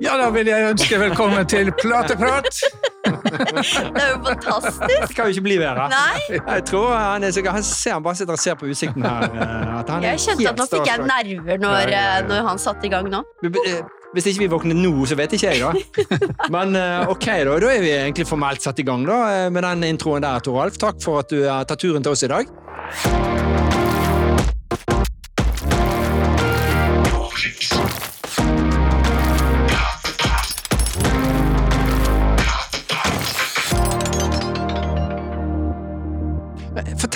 Ja, da vil jeg ønske velkommen til Plateprat. Det er jo fantastisk. Det kan jo ikke bli bedre. Nei. Jeg tror han, er, så- han ser han bare sitter og ser på utsikten her. eh, At han Jeg kjente at nå fikk jeg nerver når, Ja, ja, ja. eh, når han satte i gang nå. Eh, Hvis ikke vi våkner nå, så vet ikke jeg, da. Men ok, da. Da er vi egentlig formelt satt i gang da, med den introen der, Toralf. Takk for at du har tatt turen til oss i dag.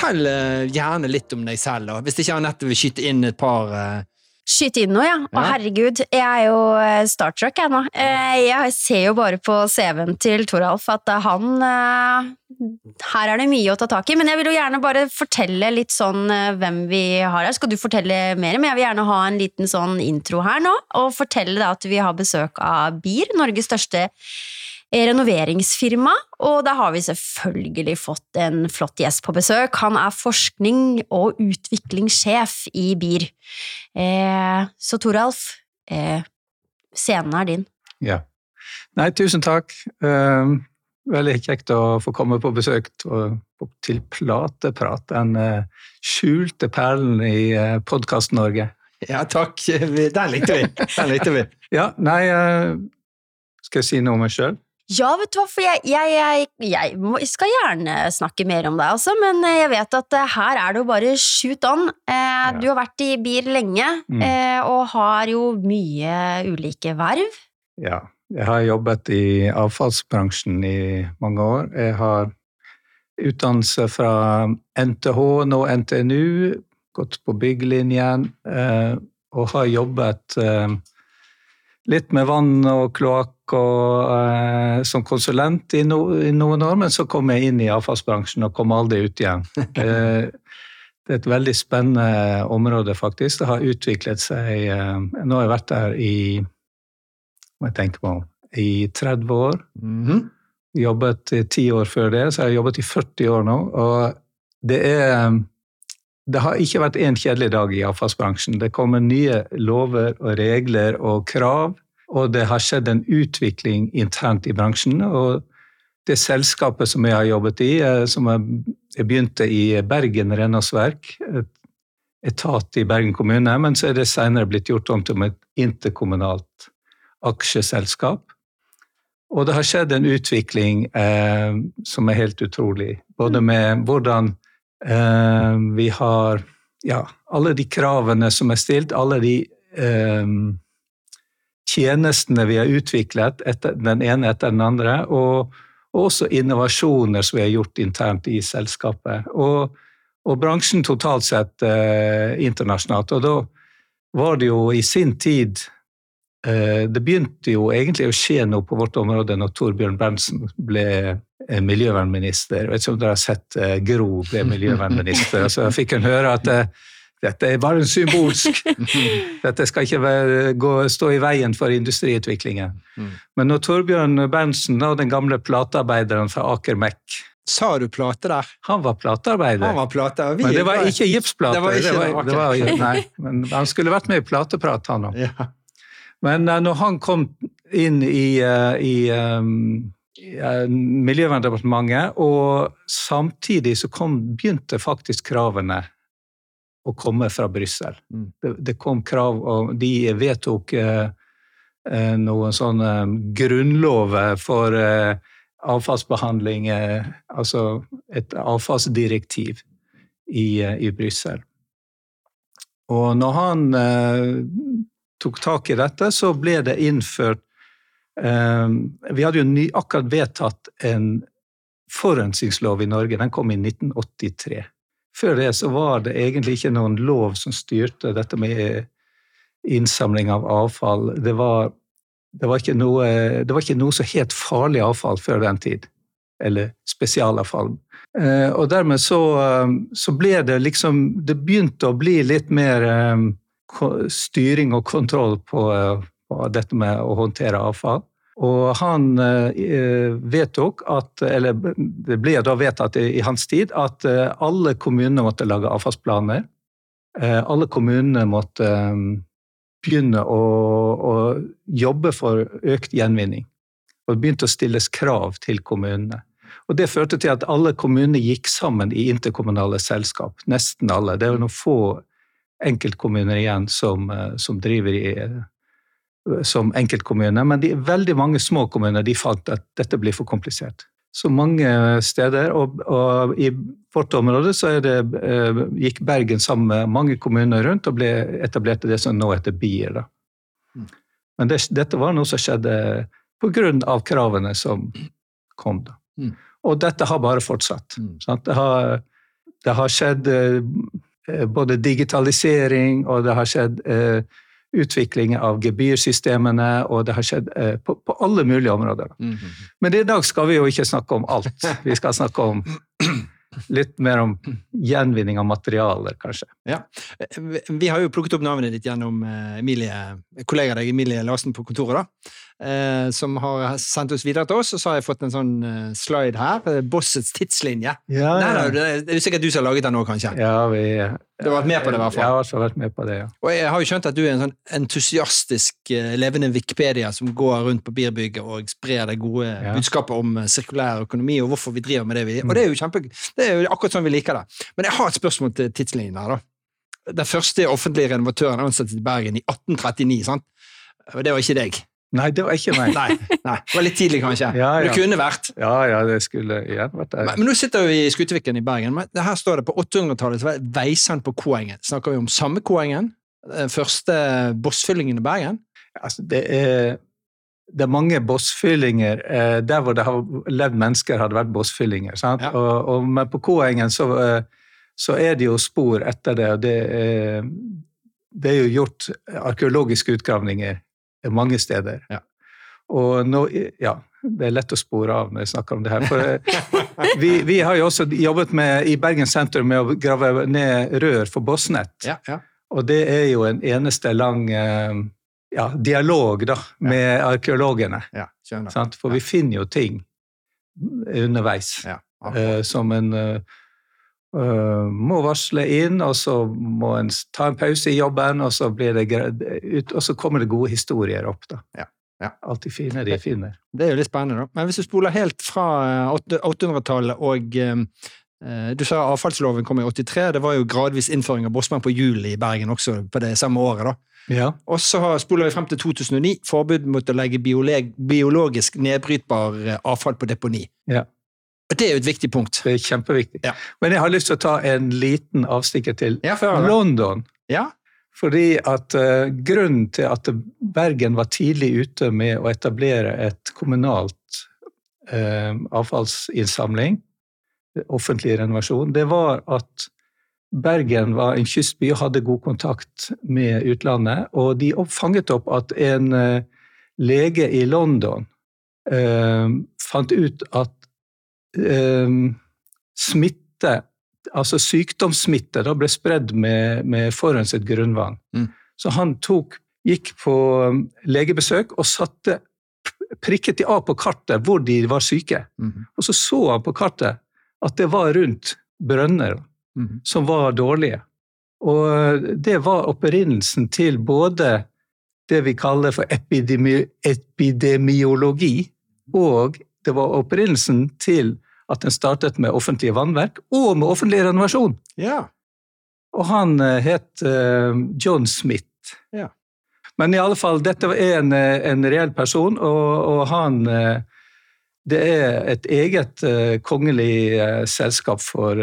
Fortell eh, gjerne litt om deg selv, da. hvis ikke Anette vil skyte inn et par eh, Skyt inn noe, ja. Å, herregud. Jeg er jo eh, Star Trek, jeg nå. Jeg ser jo bare på CV-en til Toralf at han Her er det mye å ta tak i. Men jeg vil jo gjerne bare fortelle litt sånn hvem vi har her. Skal du fortelle mer? Men jeg vil gjerne ha en liten sånn intro her nå. Og fortelle da at vi har besøk av BIR, Norges største renoveringsfirma, og da har vi selvfølgelig fått en flott gjest på besøk. Han er forskning- og utviklingssjef i BIR. Eh, så Toralf, eh, scenen er din. Ja. Nei, tusen takk. Um, veldig kjekt å få komme på besøk til, til Plateprat, den skjulte perlen i Podkast-Norge. Ja, takk. Den likte vi. Den likte vi. Ja, nei Skal jeg si noe om meg sjøl? Ja, vet du hva, for jeg, jeg, jeg, jeg skal gjerne snakke mer om deg altså, men eh, jeg vet at eh, her er det jo bare shoot on. Eh, Du har vært i BIR lenge, Mm. eh, og har jo mye ulike verv. Ja. Jeg har jobbet i avfallsbransjen i mange år. Jeg har utdannelse fra NTH, nå NTNU, gått på bygglinjen, eh, og har jobbet eh, litt med vann og kloakk og eh, som konsulent i, no, i noen år, men så kom jeg inn i avfallsbransjen og kom aldri ut igjen. Eh, det er et veldig spennende område, faktisk. Det har utviklet seg eh, Nå har jeg vært der i må jeg tenke på, i 30 år. Mhm. Jobbet i 10 år før det, så jeg har jobbet i 40 år nå. Og det er Det har ikke vært én kjedelig dag i avfallsbransjen. Det kommer nye lover og regler og krav, og det har skjedd en utvikling internt i bransjen. Og det selskapet som jeg har jobbet i, eh, som jeg begynte i Bergen Renholdsverk, et etat i Bergen kommune, men så er det senere blitt gjort om til et interkommunalt aksjeselskap. Og det har skjedd en utvikling eh, som er helt utrolig. Både med hvordan eh, vi har ja, alle de kravene som er stilt, alle de eh, tjenestene vi har utviklet, etter, den ene etter den andre, og, og også innovasjoner som vi har gjort internt i selskapet. Og, og bransjen totalt sett eh, internasjonalt. Og da var det jo i sin tid eh, Det begynte jo egentlig å skje noe på vårt område når Torbjørn Berntsen ble eh, miljøvernminister. Jeg vet ikke om dere har sett eh, Gro ble miljøvernminister. Så jeg fikk hun høre at eh, dette er bare symbolsk Dette skal ikke være, gå, stå i veien for industriutviklingen. Mm. Men når Torbjørn Berntsen, den gamle platearbeideren fra Aker Mek, Sa du plate der? han var platearbeider. Han var plate. og vi- men det var ikke gipsplate. Det var ikke det, var, det var, nei, men han skulle vært med i Plateprat, han òg. Ja. Men eh, når han kom inn i, eh, i, um, eh, Miljøverndepartementet, og samtidig så kom, begynte faktisk kravene å komme fra Brussel. Mm. Det, det kom krav, og de vedtok eh, eh, noen sånne grunnlover for eh, avfallsbehandling, eh, altså et avfallsdirektiv i, eh, i Brussel. Og når han eh, tok tak i dette, så ble det innført Vi hadde jo ny, akkurat vedtatt en forurensningslov i Norge. Den kom i 1983. Før det så var det egentlig ikke noen lov som styrte dette med innsamling av avfall. Det var, det var, ikke, noe, det var ikke noe som het farlig avfall før den tid. Eller spesialavfall. Eh, og dermed så, eh, så ble det liksom Det begynte å bli litt mer eh, styring og kontroll på, eh, på dette med å håndtere avfall. Og han eh, vedtok at Eller det ble da vedtatt i, hans tid at eh, alle kommunene måtte lage avfallsplaner. Eh, alle kommunene måtte eh, begynne å, å jobbe for økt gjenvinning. Og det begynte å stilles krav til kommunene. Og Det førte til at alle kommunene gikk sammen i interkommunale selskap. Nesten alle. Det er jo noen få enkeltkommuner igjen som, eh, som driver i, eh, som enkeltkommuner. Men de, veldig mange små kommuner de fant at dette blir for komplisert. Så mange steder, og, og i vårt område så det, eh, gikk Bergen sammen med mange kommuner rundt og ble etablerte det som nå heter. Da. Mm. Men det, dette var noe som skjedde pga. kravene som kom. da. Mm. Og dette har bare fortsatt. Mm. Det har, det, har, skjedd eh, både digitalisering, og det har skjedd eh, utvikling av gebyrsystemene, og det har skjedd eh, på, på, alle mulige områder. Mm -hmm. Men i dag skal vi jo ikke snakke om alt. Vi skal snakke om litt mer om gjenvinning av materialer, kanskje. Ja. Vi har jo plukket opp navnet ditt gjennom Emilie, kollegaen deg Emilie Larsen på kontoret. da eh, som har sendt oss videre til oss, og så har jeg fått en sånn uh, slide her. Eh, Bossets tidslinje. Ja, Nei, ja. Det, det er sikkert du som har laget den nå, kanskje? Ja, vi... Du har vært med på det, i hvert fall? Jeg har også vært med på det, ja. Og jeg har jo skjønt at du er en sånn entusiastisk, levende Wikipedia som går rundt på birbygget og sprer det gode ja. budskapet om sirkulær økonomi og hvorfor vi driver med det vi Og det er jo kjempe, det er jo akkurat sånn vi liker det. Men jeg har et spørsmål til tidslinjen her, da. Den første offentlige renovatøren ansatt i Bergen i 1839, sant? Det var ikke deg? Nei, det var ikke meg. nei, nei, Det var litt tidlig, kanskje. Ja, ja. Det kunne vært. Ja, ja, det skulle igjen vært det. Men, men, nå sitter vi i Skuteviken i Bergen. men Her står det på 800-tallet var veisand på Koengen. Snakker vi om samme Koengen? Den første bossfyllingen i Bergen? Altså, det er, det er mange bossfyllinger. Eh, der hvor det har levd mennesker, har det vært bossfyllinger. Ja. Og, og, men på Koengen så, eh, så, er det jo spor etter det. og det er, det er jo gjort arkeologiske utgravninger mange steder. Ja. Og nå, ja, det er lett å spore av når jeg snakker om det her. For eh, vi, vi har jo også jobbet med, i Bergen sentrum med å grave ned rør for Bossnett. Ja, ja. Og det er jo en eneste lang eh, ja, dialog da, med arkeologene. For vi finner jo ting underveis uh, som en må varsle inn, og så må en ta en pause i jobben, og så, ut, og så kommer det gode historier opp. da. Ja, ja. Alt de fine de finner. Det er jo litt spennende, da. Men hvis du spoler helt fra 800-tallet og uh, Du sa avfallsloven kom i 83. Det var jo gradvis innføring av bossmann på hjul i Bergen også på det samme året. da. Ja. Og så spoler vi frem til 2009. Forbud mot å legge biologisk nedbrytbar avfall på deponi. Ja. Det er jo et viktig punkt. Det er kjempeviktig. Ja. Men jeg har lyst til å ta en liten avstikker til ja, London. Ja. Fordi at uh, Grunnen til at Bergen var tidlig ute med å etablere et kommunalt uh, avfallsinnsamling, offentlig renovasjon, det var at Bergen var en kystby og hadde god kontakt med utlandet. Og de fanget opp at en uh, lege i London fant ut at Ehm, smitte, altså sykdomssmitte, da ble spredd med, med forurenset grunnvann. Mm. Så han tok, gikk på um, legebesøk og satte prikket de av på kartet hvor de var syke. Mm. Og så så han på kartet at det var rundt brønner mm. som var dårlige. Og uh, det var opprinnelsen til både det vi kaller for epidemi epidemiologi, og det var opprinnelsen til at den startet med offentlige vannverk og med offentlig renovasjon. Ja. Og han uh, het uh, John Smith. Ja. Men i alle fall, dette er en, eh, en reell person, og, og han Det er et eget kongelig selskap for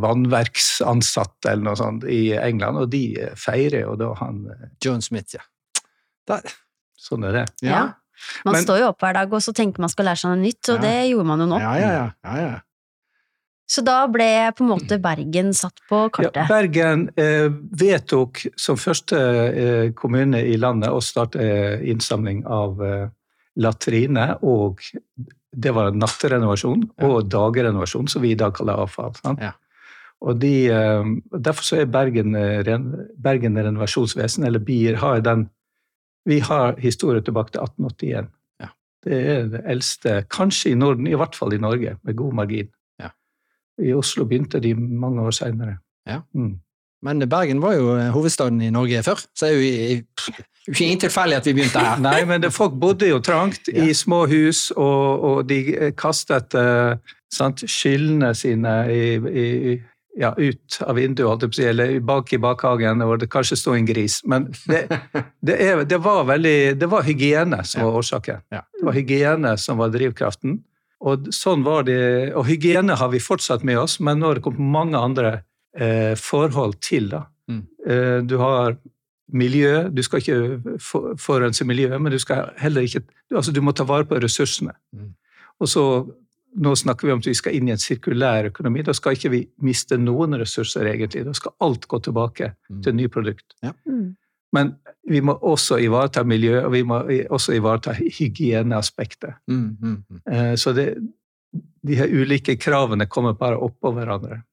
vannverksansatte eller noe sånt i England, og de feirer jo da han John Smith, ja. Der. Sånn er det. Ja. Man Men, står jo opp hver dag og så tenker man skal lære seg noe nytt, og ja. det gjorde man jo nå. Ja, ja, ja, så da ble på en måte Bergen satt på kartet? Ja, Bergen eh, vedtok som første eh, kommune i landet å starte eh, innsamling av eh, latrine, og det var natterenovasjon og dagrenovasjon, som vi i dag kaller avfall. Og de, eh, Derfor så er Bergen, eh, Bergen renovasjonsvesen, eller BIR, har den vi har historie tilbake til 1881. Ja. Det er det eldste, kanskje i Norden, i hvert fall i Norge, med god margin. Ja. I Oslo begynte de mange år seinere. Ja. Mm. Men Bergen var jo hovedstaden i Norge før, så det er jo ikke ingen tilfeldig at vi begynte her. Nei, men det, folk bodde jo trangt i små hus, og, og de kastet uh, sant, skyllene sine i, i, ja, ut av vinduet, eller bak i bakhagen, hvor det kanskje sto en gris. Men det, det, er, det var veldig Det var hygiene som var årsaken. Det var hygiene som var drivkraften. Og sånn var det, og hygiene har vi fortsatt med oss, men nå har det kommet mange andre eh, forhold til. da. Mm. Eh, du har miljø. Du skal ikke forurense miljøet, men du skal heller ikke altså Du må ta vare på ressursene. Mm. Og så, Nå snakker vi om at vi skal inn i en sirkulær økonomi. Da skal ikke vi miste noen ressurser, egentlig. Da skal alt gå tilbake mm. til ny produkt. Ja. Mm. Men vi må også ivareta miljø, og vi må også ivareta hygieneaspektet. Mm, mm, mm. Eh, så det, de her ulike kravene kommer bare oppå hverandre.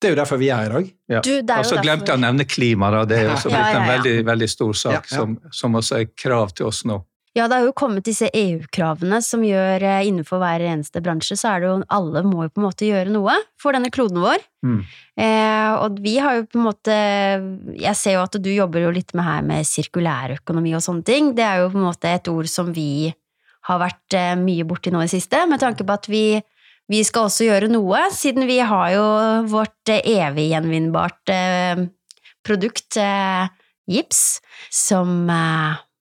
Det er jo derfor vi er her i dag. Ja. og så glemte jeg å nevne klima. Da. Det er jo også blitt ja, ja, en veldig, veldig stor sak som, som, også er krav til oss nå. Ja, det har jo kommet disse EU-kravene som gjør eh, innenfor hver eneste bransje, så er det jo alle må jo på en måte gjøre noe for denne kloden vår. Mm. Eh, og vi har jo på en måte Jeg ser jo at du jobber jo litt med her med sirkulærøkonomi og sånne ting. Det er jo på en måte et ord som vi har vært eh, mye borti nå i siste, med tanke på at vi vi skal også gjøre noe, siden vi har jo vårt eh, evig gjenvinnbart eh, produkt, eh, gips, som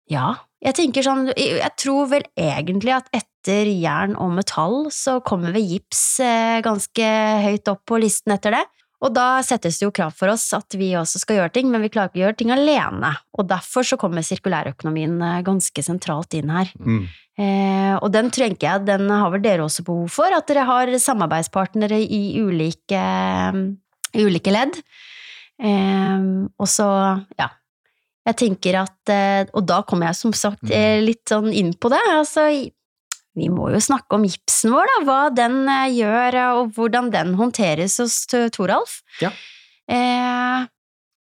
Ja, jeg tenker sånn Jeg tror vel egentlig at etter jern og metall så kommer vel gips ganske høyt opp på listen etter det. Og da settes det jo krav for oss at vi også skal gjøre ting, men vi klarer ikke å gjøre ting alene. Og derfor så kommer sirkulærøkonomien ganske sentralt inn her. Mm. Eh, og den tenker jeg den har vel dere også behov for, at dere har samarbeidspartnere i ulike, um, ulike ledd. Eh, og så, ja. Jeg tenker at eh, Og da kommer jeg som sagt mm. eh, litt sånn inn på det. Altså, vi må jo snakke om gipsen vår, da. Hva den eh, gjør, og hvordan den håndteres hos Toralf. Ja. Eh,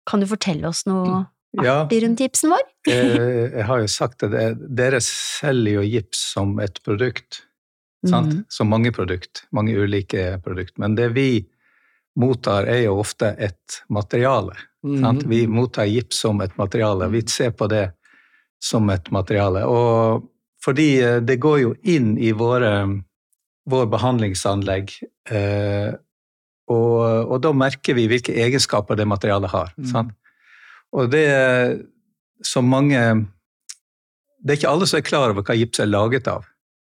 kan du fortelle oss noe? artig rundt gipsen vår? Jeg har jo sagt at dere selger jo gips som et produkt. Mm. Som mange produkt, mange ulike produkt. Men det vi mottar, er jo ofte et materiale. Mm. Vi mottar gips som et materiale. Vi ser på det som et materiale. Og fordi eh, det går jo inn i våre, vår behandlingsanlegg. Eh, og, og, da merker vi hvilke egenskaper det materialet har. Mm. Og det som mange Det er ikke alle som er klar over hva gips er laget av.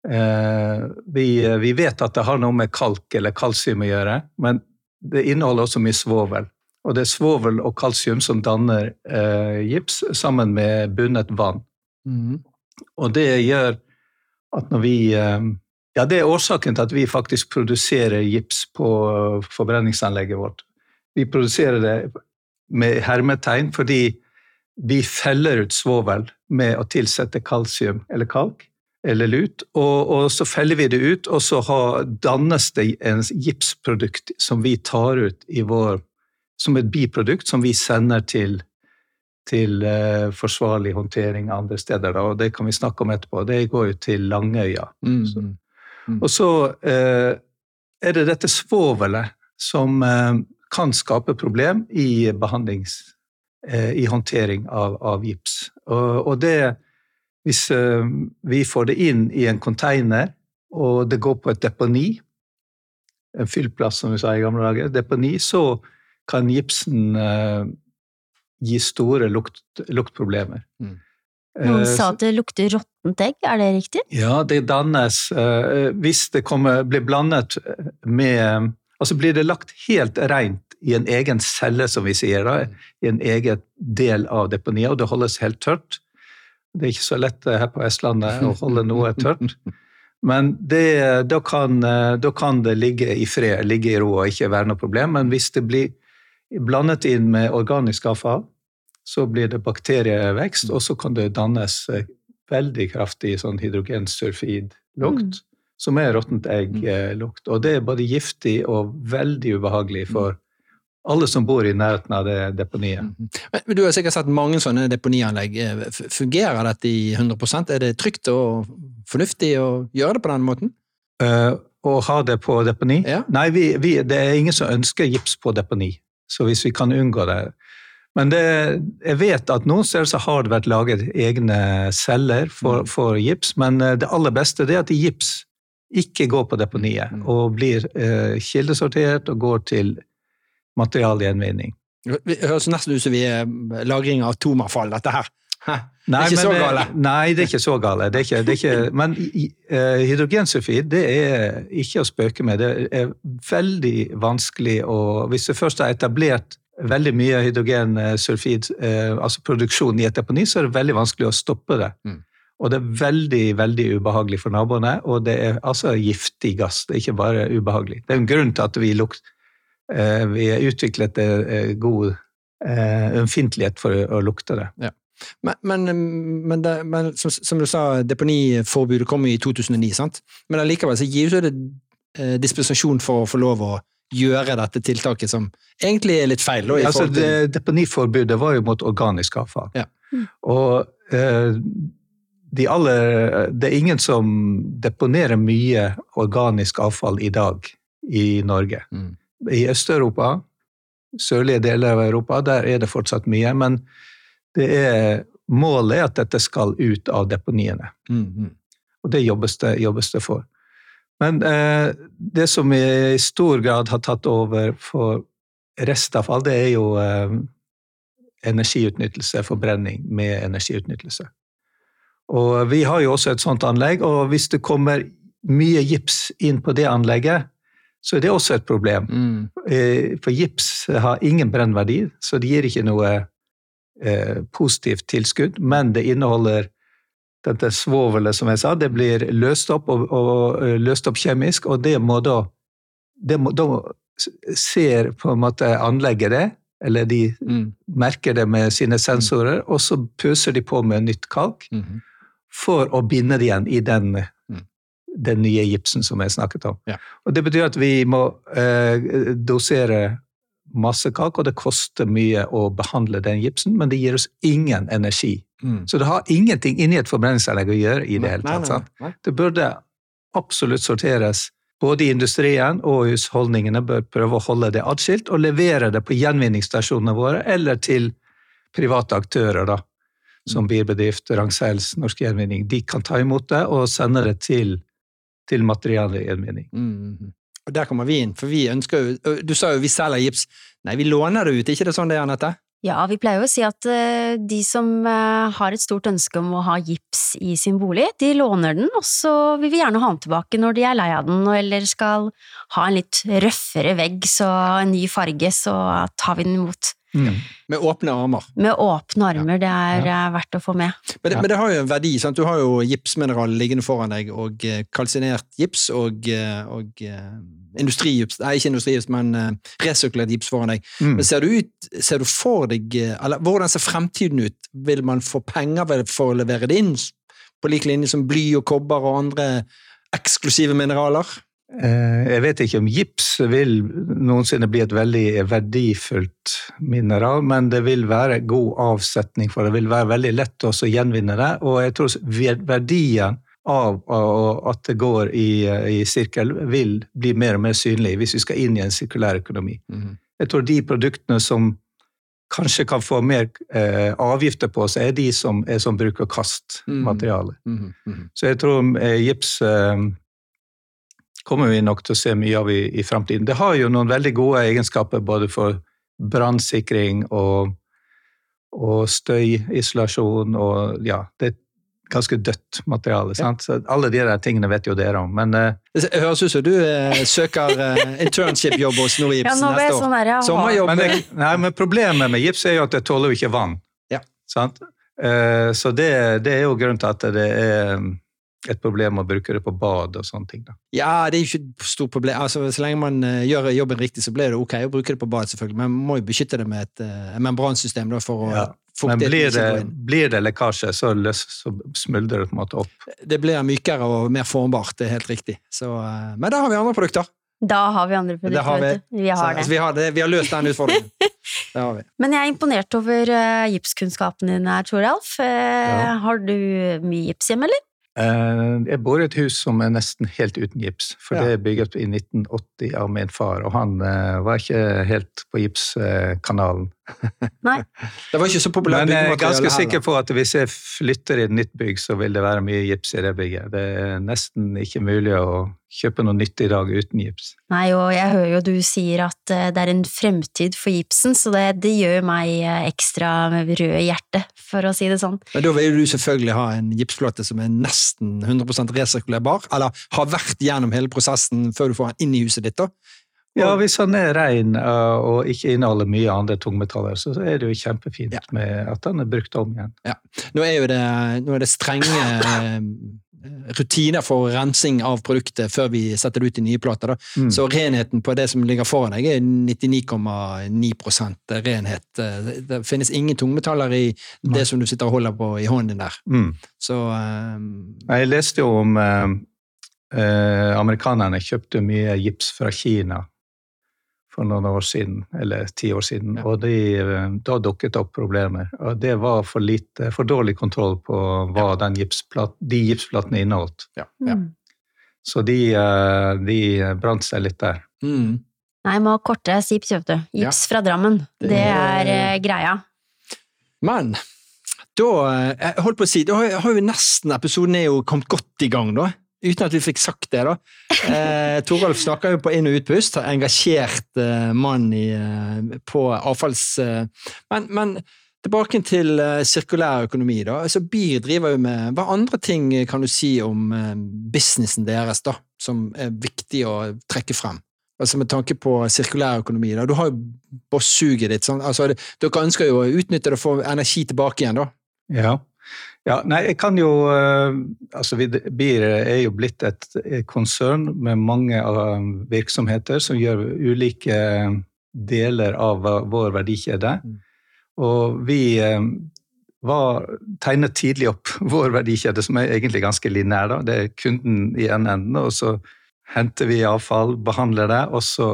Eh, vi, vi, vet at det har noe med kalk eller kalsium å gjøre, men det inneholder også mye svovel. Og det er svovel og kalsium som danner eh, gips sammen med bundet vann. Mm. Og det gjør at når vi eh, Ja, det er årsaken til at vi faktisk produserer gips på forbrenningsanlegget vårt. Vi produserer det med hermetegn, fordi vi feller ut svovel med å tilsette kalsium eller kalk eller lut, og, og, så feller vi det ut, og så har, dannes det en gipsprodukt som vi tar ut i vår som et biprodukt som vi sender til, til uh, forsvarlig håndtering andre steder. Da, og Det kan vi snakke om etterpå. Det går jo til Langøya. Mm. Så. Mm. Og så uh, er det dette svovelet som uh, kan skape problem i behandlings... Eh, I håndtering av, av gips. Og, og, det Hvis eh, vi får det inn i en container, og det går på et deponi, en fyllplass, som vi sa i gamle dager, deponi, så kan gipsen uh, gi store lukt, luktproblemer. Mm. Noen sa at det lukter råttent egg, er det riktig? Ja, det dannes uh, Hvis det kommer, blir blandet med Altså blir det lagt helt rent i en egen celle, som vi sier, da, i en egen del av deponiet, og det holdes helt tørt. Det er ikke så lett eh, her på Vestlandet å holde noe tørt. Men det, da, kan, eh, da, kan, det ligge i fred, ligge i ro og ikke være noe problem. Men hvis det blir blandet inn med organisk avfall, så blir det bakterievekst, og så kan det dannes eh, veldig kraftig sånn hydrogensulfidlukt, mm. som er råttent egg-lukt. Og det er både giftig og veldig ubehagelig for alle som bor i nærheten av det deponiet. Mhm. Men Du har sikkert sett mange sånne deponianlegg. Eh, fungerer dette i 100 Er det trygt og fornuftig å gjøre det på den måten? Uh, å ha det på deponi? Ja. Nei, vi, vi, det er ingen som ønsker gips på deponi. Så hvis vi kan unngå det Men det, jeg vet at noen steder så har det vært laget egne celler for, mm. for gips, men eh, det aller beste er at gips ikke går på deponiet mm. og blir uh, kildesortert og går til materialgjenvinning. Det høres nesten ut som vi er lagring av atomavfall, dette her. Hæ? Nei, det er ikke så gale? Nei, det er ikke så gale. Det er ikke, det er ikke, men uh, hydrogensulfid det er ikke å spøke med. Det er veldig vanskelig å Hvis du først har etablert veldig mye hydrogensulfid, uh, altså produksjon i et deponi, så er det veldig vanskelig å stoppe det. Mm. Og det er veldig veldig ubehagelig for naboene, og det er altså giftig gass. Det er ikke bare ubehagelig. Det er en grunn til at vi, lukt, uh, vi har utviklet god ømfintlighet for å, lukte det. Ja. Men, men, men, det, men som, som, du sa, deponiforbudet kom i 2009, sant? Men allikevel så gir det eh, dispensasjon for å få lov å gjøre dette tiltaket, som egentlig er litt feil. Da, altså, det, deponiforbudet var jo mot organisk avfall. Ja. Og eh, de aller, det er ingen som deponerer mye organisk avfall i dag i Norge. Mm. I Øst-Europa, sørlige deler av Europa, der er det fortsatt mye. men det er, målet er at dette skal ut av deponiene. Mm, -hmm. Og det jobbes det, jobbes det for. Men eh, det som i stor grad har tatt over for restavfall, det er jo eh, energiutnyttelse, forbrenning med energiutnyttelse. Og vi har jo også et sånt anlegg, og hvis det kommer mye gips inn på det anlegget, så er det også et problem. Mm. Eh, for gips har ingen brennverdi, så det gir ikke noe eh, positivt tilskudd, men det inneholder dette svovelet, som jeg sa. Det blir løst opp, og, og, eh, løst opp kjemisk, og det må da det må, Da ser på en måte anlegget det, eller de mm. merker det med sine sensorer, og så pøser de på med nytt kalk mm -hmm. for å binde det igjen i den, mm. Den nye gipsen som jeg snakket om. Ja. Og Det betyr at vi må eh, dosere masse kake, og det koster mye å behandle den gipsen, men det gir oss ingen energi. Mm. Så det har ingenting inni et forbrenningsanlegg å gjøre i det hele tatt. Nei, nei, nei. Det burde absolutt sorteres. Både industrien og husholdningene bør prøve å holde det atskilt og levere det på gjenvinningsstasjonene våre eller til private aktører, da, som mm. bilbedrift, Rangsells, Norsk Gjenvinning. De kan ta imot det og sende det til, til materialgjenvinning. Mm. mm, mm. Og der kommer vi inn, for vi ønsker jo Du sa jo vi selger gips. Nei, vi låner det ut, ikke det sånn det er, Anette? Ja, vi pleier jo å si at de som har et stort ønske om å ha gips i sin bolig, de låner den, og så vil vi gjerne ha den tilbake når de er lei av den, eller skal ha en litt røffere vegg, så en ny farge, så tar vi den imot. Mm. Med åpne armer. Med åpne armer, det er ja. Eh, verdt å få med. Men det, men det, har jo en verdi. sant? Du har jo gipsmineral liggende foran deg, og uh, kalsinert gips og, uh, og industrigips Nei, ikke industrigips, men resirkulert gips foran deg. Mm. Men ser du, ut, ser du for deg eller Hvordan ser fremtiden ut? Vil man få penger for å levere det inn, på lik linje som bly og kobber og andre eksklusive mineraler? Eh, jeg vet ikke om gips vil noensinne bli et veldig verdifullt mineral, men det vil være god avsetning for det. Det vil være veldig lett å gjenvinne det. Og jeg tror verdien av at det går i, i sirkel, vil bli mer og mer synlig hvis vi skal inn i en sirkulær økonomi. Mm. Jeg tror de produktene som kanskje kan få mer eh, avgifter på seg, er de som er som bruker kast-materiale. Mm. Mm. Mm. Så jeg tror eh, gips eh, kommer vi nok til å se mye av i, i framtiden. Det har jo noen veldig gode egenskaper både for brannsikring og, og støyisolasjon og ja, det er ganske dødt materiale. Ja. Så alle de der tingene vet jo dere om, men uh, Det høres ut som du uh, søker uh, internship-jobb hos Norgips ja, neste år. Sånn her, ja. Sommerjobb. Men, det, nei, men problemet med gips er jo at det tåler jo ikke vann. Ja. Sant? så det, det, er jo grunnen til at det er et problem å bruke det på bad og sånne ting. Da. Ja, det er jo ikke et stort problem. Altså, så lenge man uh, gjør jobben riktig, så blir det ok å bruke det på bad, selvfølgelig. Men man må jo beskytte det med et uh, membransystem da, for å ja. Men blir det, blir det, lekkasje, så, løs, så, smuldrer det på en måte opp. Det blir mykere og mer formbart, det er helt riktig. Så, uh, men da har vi andre produkter. Da har vi andre produkter. Har vi. vi. har så, det. Altså, vi, har det. vi har løst den utfordringen. det har vi. Men jeg er imponert over uh, gipskunnskapen din her, Toralf. Uh, ja. Har du mye gips hjemme, eller? Eh, jeg bor i et hus som er nesten helt uten gips, for det er bygget i 1980 av min far, og han eh, var ikke helt på gipskanalen. Nei. Det var ikke så populært Men jeg er ganske sikker på at hvis jeg flytter i et nytt bygg, så vil det være mye gips i det bygget. Det er nesten ikke mulig å kjøpe noe nytt i dag uten gips. Nei, og jeg hører jo du sier at eh, det er en fremtid for gipsen, så det, det gjør meg ekstra ekstra rød i hjertet, for å si det sånn. Men da vil du selvfølgelig ha en gipsflåte som er nesten 100 resirkulerbar, eller har vært gjennom hele prosessen før du får den inn i huset ditt. da. Ja, hvis han er ren uh, og ikke inneholder mye andre tungmetaller, så er det jo kjempefint Ja. med at han er brukt om igjen. Nå er jo det, er det strenge eh, rutiner for rensing av produktet før vi setter det ut i nye plater. Mm. Så renheten på det som ligger foran deg, er 99,9 renhet. Eh, Det, finnes ingen tungmetaller i Nei. det som du sitter og holder på i hånden din der. Mm. Så um... Jeg leste jo om eh, eh, amerikanerne kjøpte mye gips fra Kina for noen år siden, eller ti år siden, Ja. og de, eh, da dukket det opp problemer. Og det var for, lite, for dårlig kontroll på hva den gipsplat, de gipsplatene inneholdt. ja. ja. Mm. Så de, eh, de brant seg litt der. Mm. Nei, må ha kortere sips, vet du. Gips fra Drammen. Det- Det er eh, greia. Men da jeg holdt på å si, da har har jo nesten episoden er jo kommet godt i gang, da. Uten at vi fikk sagt det, da. Eh, Toralf snakker jo på inn- og utpust. har Engasjert eh, mann i, eh, på avfalls... Eh, men, men tilbake til eh, sirkulær økonomi, da. Altså, BIR driver jo med Hva andre ting kan du si om eh, businessen deres, da, som er viktig å trekke frem? Altså Med tanke på sirkulær økonomi. da, Du har jo boss-suget ditt. Sånn, altså, dere ønsker jo å utnytte det og få energi tilbake igjen, da. Ja. Ja nei, jeg kan jo eh, Altså, BIR er jo blitt et et konsern med mange eh, virksomheter som gjør ulike deler av eh, vår verdikjede. Mm. Og vi eh, var, tegnet tidlig opp vår verdikjede, som er egentlig ganske lineær. Det er kunden i en enden, og så henter vi avfall, behandler det, og så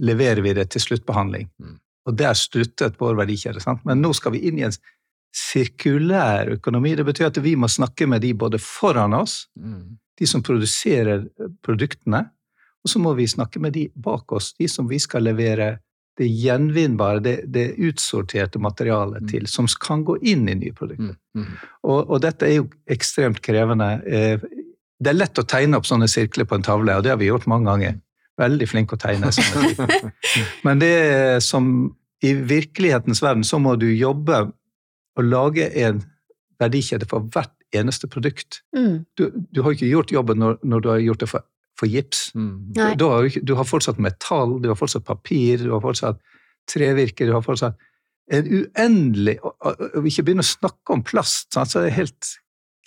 leverer vi det til sluttbehandling. Mm. Og der sluttet vår verdikjede. Sant? Men nå skal vi inn i en sirkulær økonomi. Det betyr at vi må snakke med de både foran oss, de som produserer produktene, og så må vi snakke med de bak oss, de som vi skal levere det gjenvinnbare, det, det utsorterte materialet Mm. til, som kan gå inn i nye produkter. Mm. Mm. Og, og dette er jo ekstremt krevende. Eh, Det er lett å tegne opp sånne sirkler på en tavle, og det har vi gjort mange ganger. Veldig flink å tegne. sånne. Men det som i virkelighetens verden så må du jobbe og lage en verdikjede for hvert eneste produkt. Mm. Du, du har ikke gjort jobben når, når du har gjort det for, for gips. Mm. Du, du, har du, har fortsatt metall, du har fortsatt papir, du har fortsatt trevirke, du har fortsatt en uendelig og, og, og ikke begynne å snakke om plast, sant? så det er helt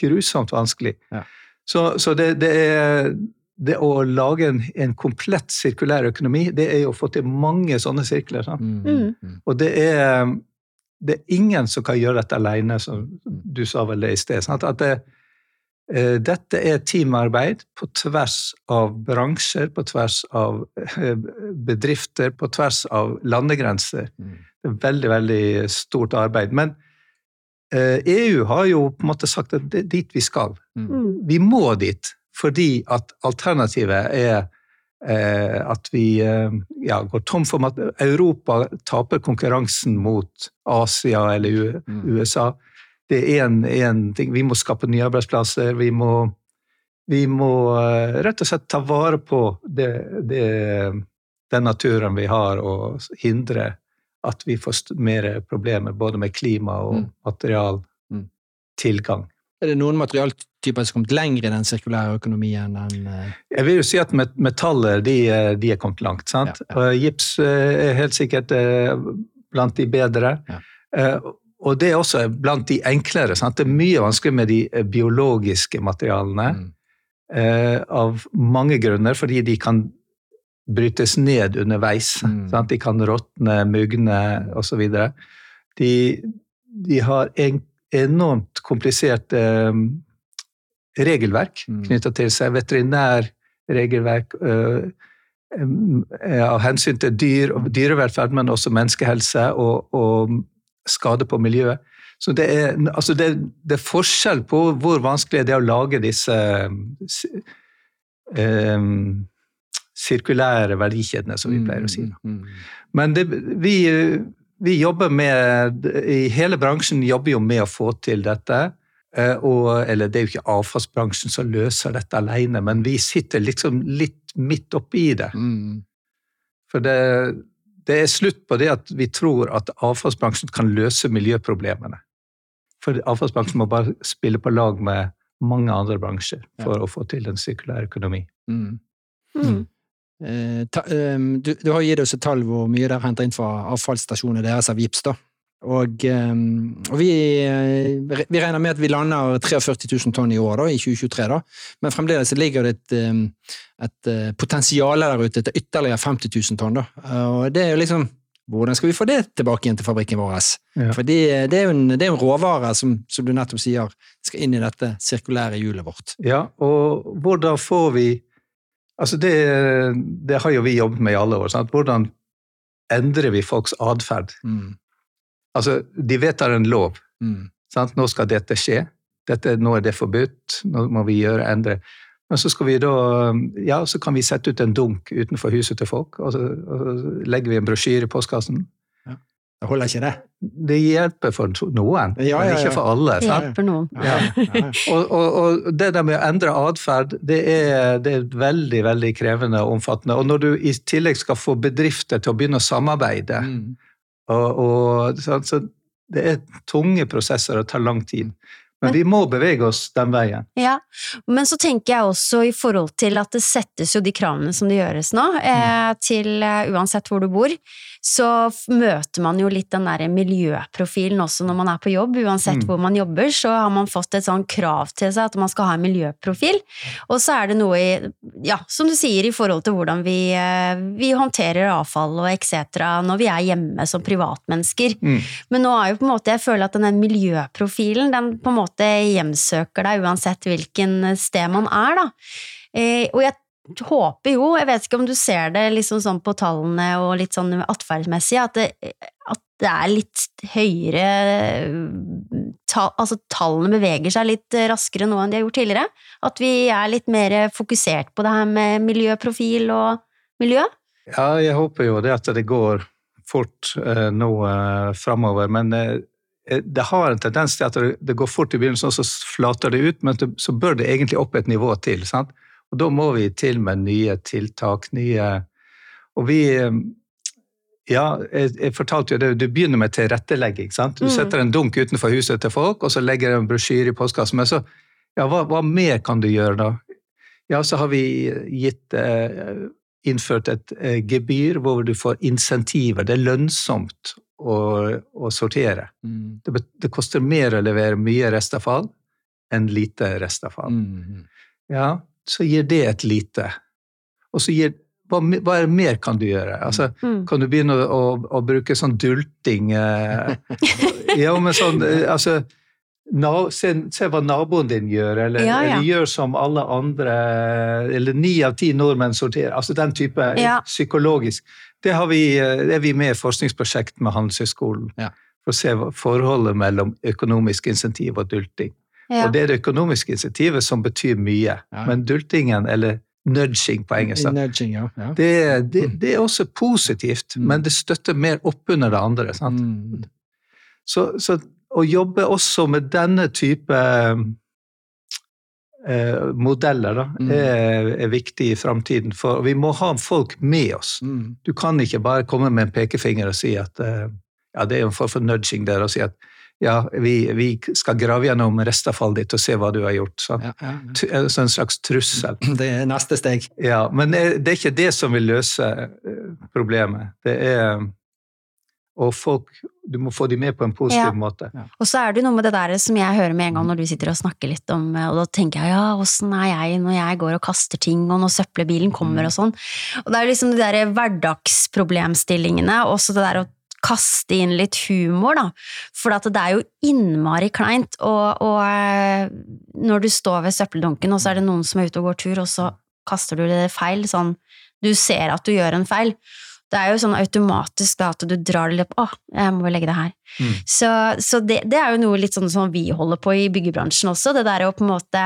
grusomt vanskelig. Ja. Så, så det, det er det å lage en, en komplett sirkulær økonomi, det er jo å få til mange sånne sirkler. Sant? Mm. Mm. Og det er, det er ingen som kan gjøre dette alene, som du sa vel det i sted. Sant? At det, eh, dette er teamarbeid på tvers av bransjer, på tvers av eh, bedrifter, på tvers av landegrenser. Mm. Det er veldig, veldig stort arbeid. Men eh, EU har jo på en måte sagt at det er dit vi skal. Mm. Vi må dit, fordi at alternativet er at vi eh, ja, går tom for at Europa taper konkurransen mot Asia eller Mm. USA. Det er én ting. Vi må skape nye arbeidsplasser. Vi må, vi må eh, rett og slett ta vare på det, det, den naturen vi har, og hindre at vi får mer problemer både med klima og Mm. Mm. materialtilgang. Er det noen materialtyper som har kommet lenger i den sirkulære økonomien enn uh... Jeg vil jo si at metaller de, er- de er kommet langt. sant? Ja, ja. Gips eh, er helt sikkert eh, blant de bedre. Ja. Eh, Og det er også blant de enklere. sant? Det er mye vanskelig med de eh, biologiske materialene. mm. eh, Av mange grunner, fordi de kan brytes ned underveis. Mm. Sant? De kan råtne, mugne osv. De, de har en enormt komplisert eh, regelverk Mm. knytta til seg. Veterinærregelverk eh, eh, av hensyn til dyr og dyrevelferd, men også menneskehelse og, og skade på miljøet. Så det er, altså det, det er forskjell på hvor vanskelig det er å lage disse eh, sirkulære verdikjedene, som vi pleier å si. Mm. Mm. Men det, vi, vi jobber med I hele bransjen jobber jo med å få til dette. Eh, og, eller det er jo ikke avfallsbransjen som løser dette alene, men vi sitter liksom litt midt oppi det. Mm. For det, det, er slutt på det at vi tror at avfallsbransjen kan løse miljøproblemene. For avfallsbransjen må bare spille på lag med mange andre bransjer for ja. å få til en sirkulær økonomi. Mm. Mm. Eh, ta, um, du, du, har gitt oss et tall hvor mye dere henter inn fra avfallsstasjonene deres av VIPS. da. Og, um, og vi, eh, vi, regner med at vi lander 43 000 tonn i år, da, i 2023. Da. Men fremdeles ligger det et, ehm, et eh, potensial der ute til ytterligere 50 000 tonn. Da. Og det er jo liksom hvordan skal vi få det tilbake igjen til fabrikken vår? Ja. For det, det, er jo en, er en råvare, som, som, du nettopp sier, skal inn i dette sirkulære hjulet vårt. Ja, og hvordan får vi Altså, det, det har jo vi jobbet med i alle år. Sant? Hvordan endrer vi folks atferd? Mm. Altså, de vedtar en lov. Mm. Nå skal dette skje. Dette, nå er det forbudt. Nå må vi gjøre endre. Men så skal vi da Ja, så kan vi sette ut en dunk utenfor huset til folk, og så, og så legger vi en brosjyre i postkassen. Ja. Det holder ikke, det? Det hjelper for noen, ja, ja, men ikke for alle. Det hjelper noen. og, og, og, det der med å endre atferd, det, det, er veldig veldig krevende og omfattende. Og når du i tillegg skal få bedrifter til å begynne å samarbeide mm og, og, så, så det er tunge prosesser og tar lang tid. Men vi må bevege oss den veien. Ja, Men så tenker jeg også i forhold til at det settes jo de kravene som det gjøres nå, eh, mm. til uh, uansett hvor du bor så møter man jo litt den der miljøprofilen også når man er på jobb. Uansett mm. hvor man jobber, så har man fått et sånn krav til seg at man skal ha en miljøprofil. Og så er det noe i, ja, som du sier, i forhold til hvordan vi, eh, vi håndterer avfall og etc. når vi er hjemme som privatmennesker. Mm. Men nå er jo på en måte, jeg føler at den miljøprofilen den på en måte hjemsøker deg uansett hvilken sted man er, da. Eh, og jeg håper jo, jeg vet ikke om du ser det liksom sånn på tallene og litt sånn atferdsmessig, at, at, det er litt høyere ta, Altså tallene beveger seg litt raskere nå enn de har gjort tidligere. At vi er litt mer fokusert på det her med miljøprofil og miljø. Ja, jeg håper jo det at det går fort eh, nå eh, framover, men eh, det har en tendens til at det går fort i begynnelsen, og så flater det ut, men så bør det egentlig opp et nivå til. sant? Og da må vi til med nye tiltak, nye Og vi Ja, jeg, jeg fortalte jo det, du begynner med tilrettelegging. sant? Du mm. setter en dunk utenfor huset til folk, og så legger du en brosjyre i postkassen. Men så, ja, hva, hva, mer kan du gjøre da? Ja, så har vi gitt eh, innført et eh, gebyr hvor du får insentiver. Det er lønnsomt å, å sortere. Mm. Det, det, koster mer å levere mye restavfall enn lite restavfall. Mm. Ja, så gir det et lite. Og så gir hva, hva mer kan du gjøre? Altså, mm. Kan du begynne å, å, å bruke sånn dulting eh, Ja, men sånn eh, altså, na, se, se, hva naboen din gjør, eller, ja, ja. eller, gjør som alle andre Eller ni av ti nordmenn sorterer. Altså den type ja. psykologisk. Det, vi, eh, det er vi med i forskningsprosjekt med Handelshøyskolen. For å se forholdet mellom økonomisk insentiv og dulting. Ja. Og det er det økonomiske insentivet som betyr mye. Ja. Men dultingen, eller nudging på engelsk, nudging, ja. det, det, det, er også positivt, mm. men det støtter mer oppunder det andre. Mm. Så, så, å jobbe også med denne type eh, modeller da, mm. er, er, viktig i framtiden. For vi må ha folk med oss. Mm. Du kan ikke bare komme med en pekefinger og si at eh, ja, det er en form for nudging der, og si at ja, vi, vi, skal grave gjennom restavfallet ditt og se hva du har gjort. Så, ja, ja, ja. så en slags trussel. Det er neste steg. Ja, Men det er ikke det som vil løse eh, problemet. Det er og folk, Du må få dem med på en positiv ja. måte. Ja. Og så er det noe med det der som jeg hører med en gang når du sitter og snakker litt om Og da tenker jeg ja, åssen er jeg når jeg går og kaster ting, og når søppelbilen kommer mm. og sånn. Og det er liksom de der hverdagsproblemstillingene, og så det der å kaste inn litt humor, da. For det er jo innmari kleint, og, og, eh, når du står ved søppeldunken, og så er det noen som er ute og går tur, og så kaster du det feil, sånn Du ser at du gjør en feil. Det er jo sånn automatisk da, at du drar det litt Å, jeg må legge det her. Mm. Så, så det, det, er jo noe litt sånn som vi holder på i byggebransjen også, det der å på en måte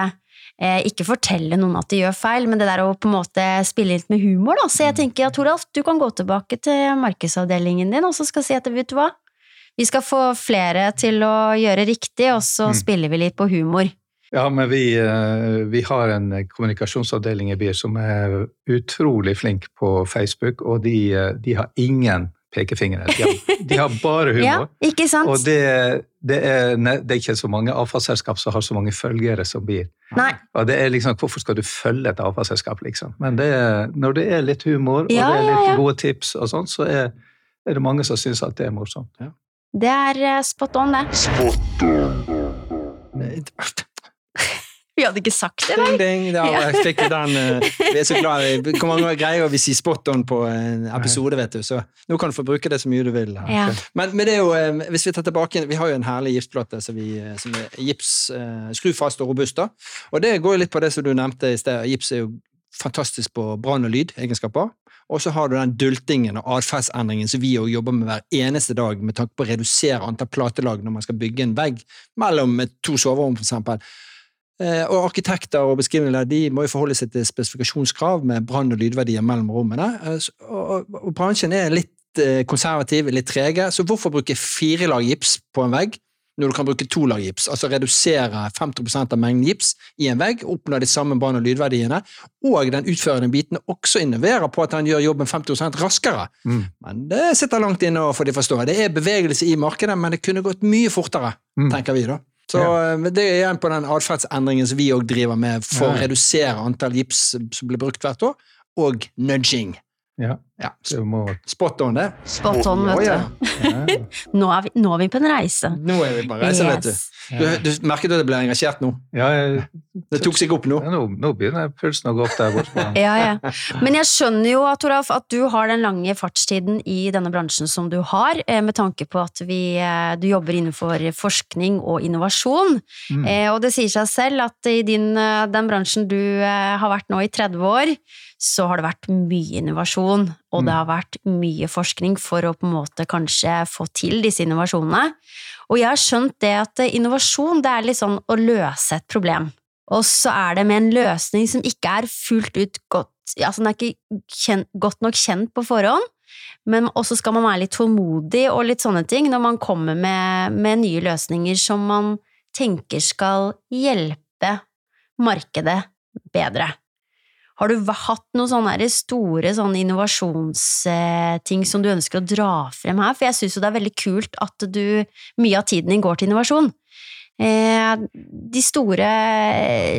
ikke fortelle noen at de gjør feil, men det der å på en måte spille litt med humor, da. Så jeg mm. tenker at Toralf, du kan gå tilbake til markedsavdelingen din og så skal si at vet du hva, Vi skal få flere til å gjøre riktig, og så mm. spiller vi litt på humor. Ja, men vi, eh, vi, har en kommunikasjonsavdeling i BIR som er utrolig flink på Facebook, og de, eh, de har ingen pekefingre. De har, de har bare humor. ja, ikke sant? Og det, det, er, det, er, ikke så mange avfallsselskap som har så mange følgere som blir. Nei. Og det er liksom, Hvorfor skal du følge et avfallsselskap, liksom? Men det er, når det er litt humor, ja, og det er litt ja, gode tips, og sånn, så er, er, det mange som syns at det er morsomt. Det er eh, spot on, det. Spot on. Vi hadde ikke sagt det, nei. Ding, ding. Ja, jeg fikk den, uh, vi er så glad Hvor mange greier vi sier spot on på en episode, vet du. Så nå kan du få bruke det så mye du vil. Ja. Men, men, det er jo, uh, hvis vi tar tilbake Vi har jo en herlig giftplate som, vi, uh, som er gips, skrufast og robust. da. Og det går jo litt på det som du nevnte i sted. Gips er jo fantastisk på brann- og lydegenskaper. Og så har du den dultingen og atferdsendringen som vi jobber med hver eneste dag med tanke på å redusere antall platelag når man skal bygge en vegg mellom to soverom, for eksempel. Eh, og arkitekter og beskrivende de må jo forholde seg til spesifikasjonskrav med brann- og lydverdier mellom rommene. Eh, og bransjen er litt eh, konservativ, litt trege, så hvorfor bruke fire lag gips på en vegg når du kan bruke to lag gips? Altså redusere 50 av mengden gips i en vegg, oppnå de samme brann- og lydverdiene, og den utførende biten også innoverer på at han gjør jobben 50 raskere. Mm. Men det sitter langt inne få de forstå. Det er bevegelse i markedet, men det kunne gått mye fortere, mm. tenker vi da. Så ja. Eh, det er igjen på den atferdsendringen som vi òg driver med for å redusere antall gips som blir brukt hvert år, og nudging. Ja. Ja. så vi må Spot on, det. Spot on, vet du. Ja. nå, er vi, nå, er vi, på en reise. Nå er vi på en reise, yes. vet du. Du, du merket at du ble engasjert nå? Ja, jeg, det tok seg opp nå? Ja, nå, nå begynner pulsen å gå opp der borte. ja, ja. Men jeg skjønner jo at, Toralf, at du har den lange fartstiden i denne bransjen som du har, eh, med tanke på at vi, eh, du jobber innenfor forskning og innovasjon. Mm. Eh, og det sier seg selv at i din, den bransjen du har vært nå i 30 år, så har det vært mye innovasjon, og det mm. har vært mye forskning for å på en måte kanskje få til disse innovasjonene. Og jeg har skjønt det at innovasjon det er litt sånn å løse et problem. Og så er det med en løsning som ikke er fullt ut godt Altså den er ikke kjent, godt nok kjent på forhånd, men også skal man være litt tålmodig og litt sånne ting når man kommer med, med nye løsninger som man tenker skal hjelpe markedet bedre. Har du hatt noen sånne store sånne innovasjonsting som du ønsker å dra frem her? For jeg syns jo det er veldig kult at du, mye av tiden din går til innovasjon. Eh, de store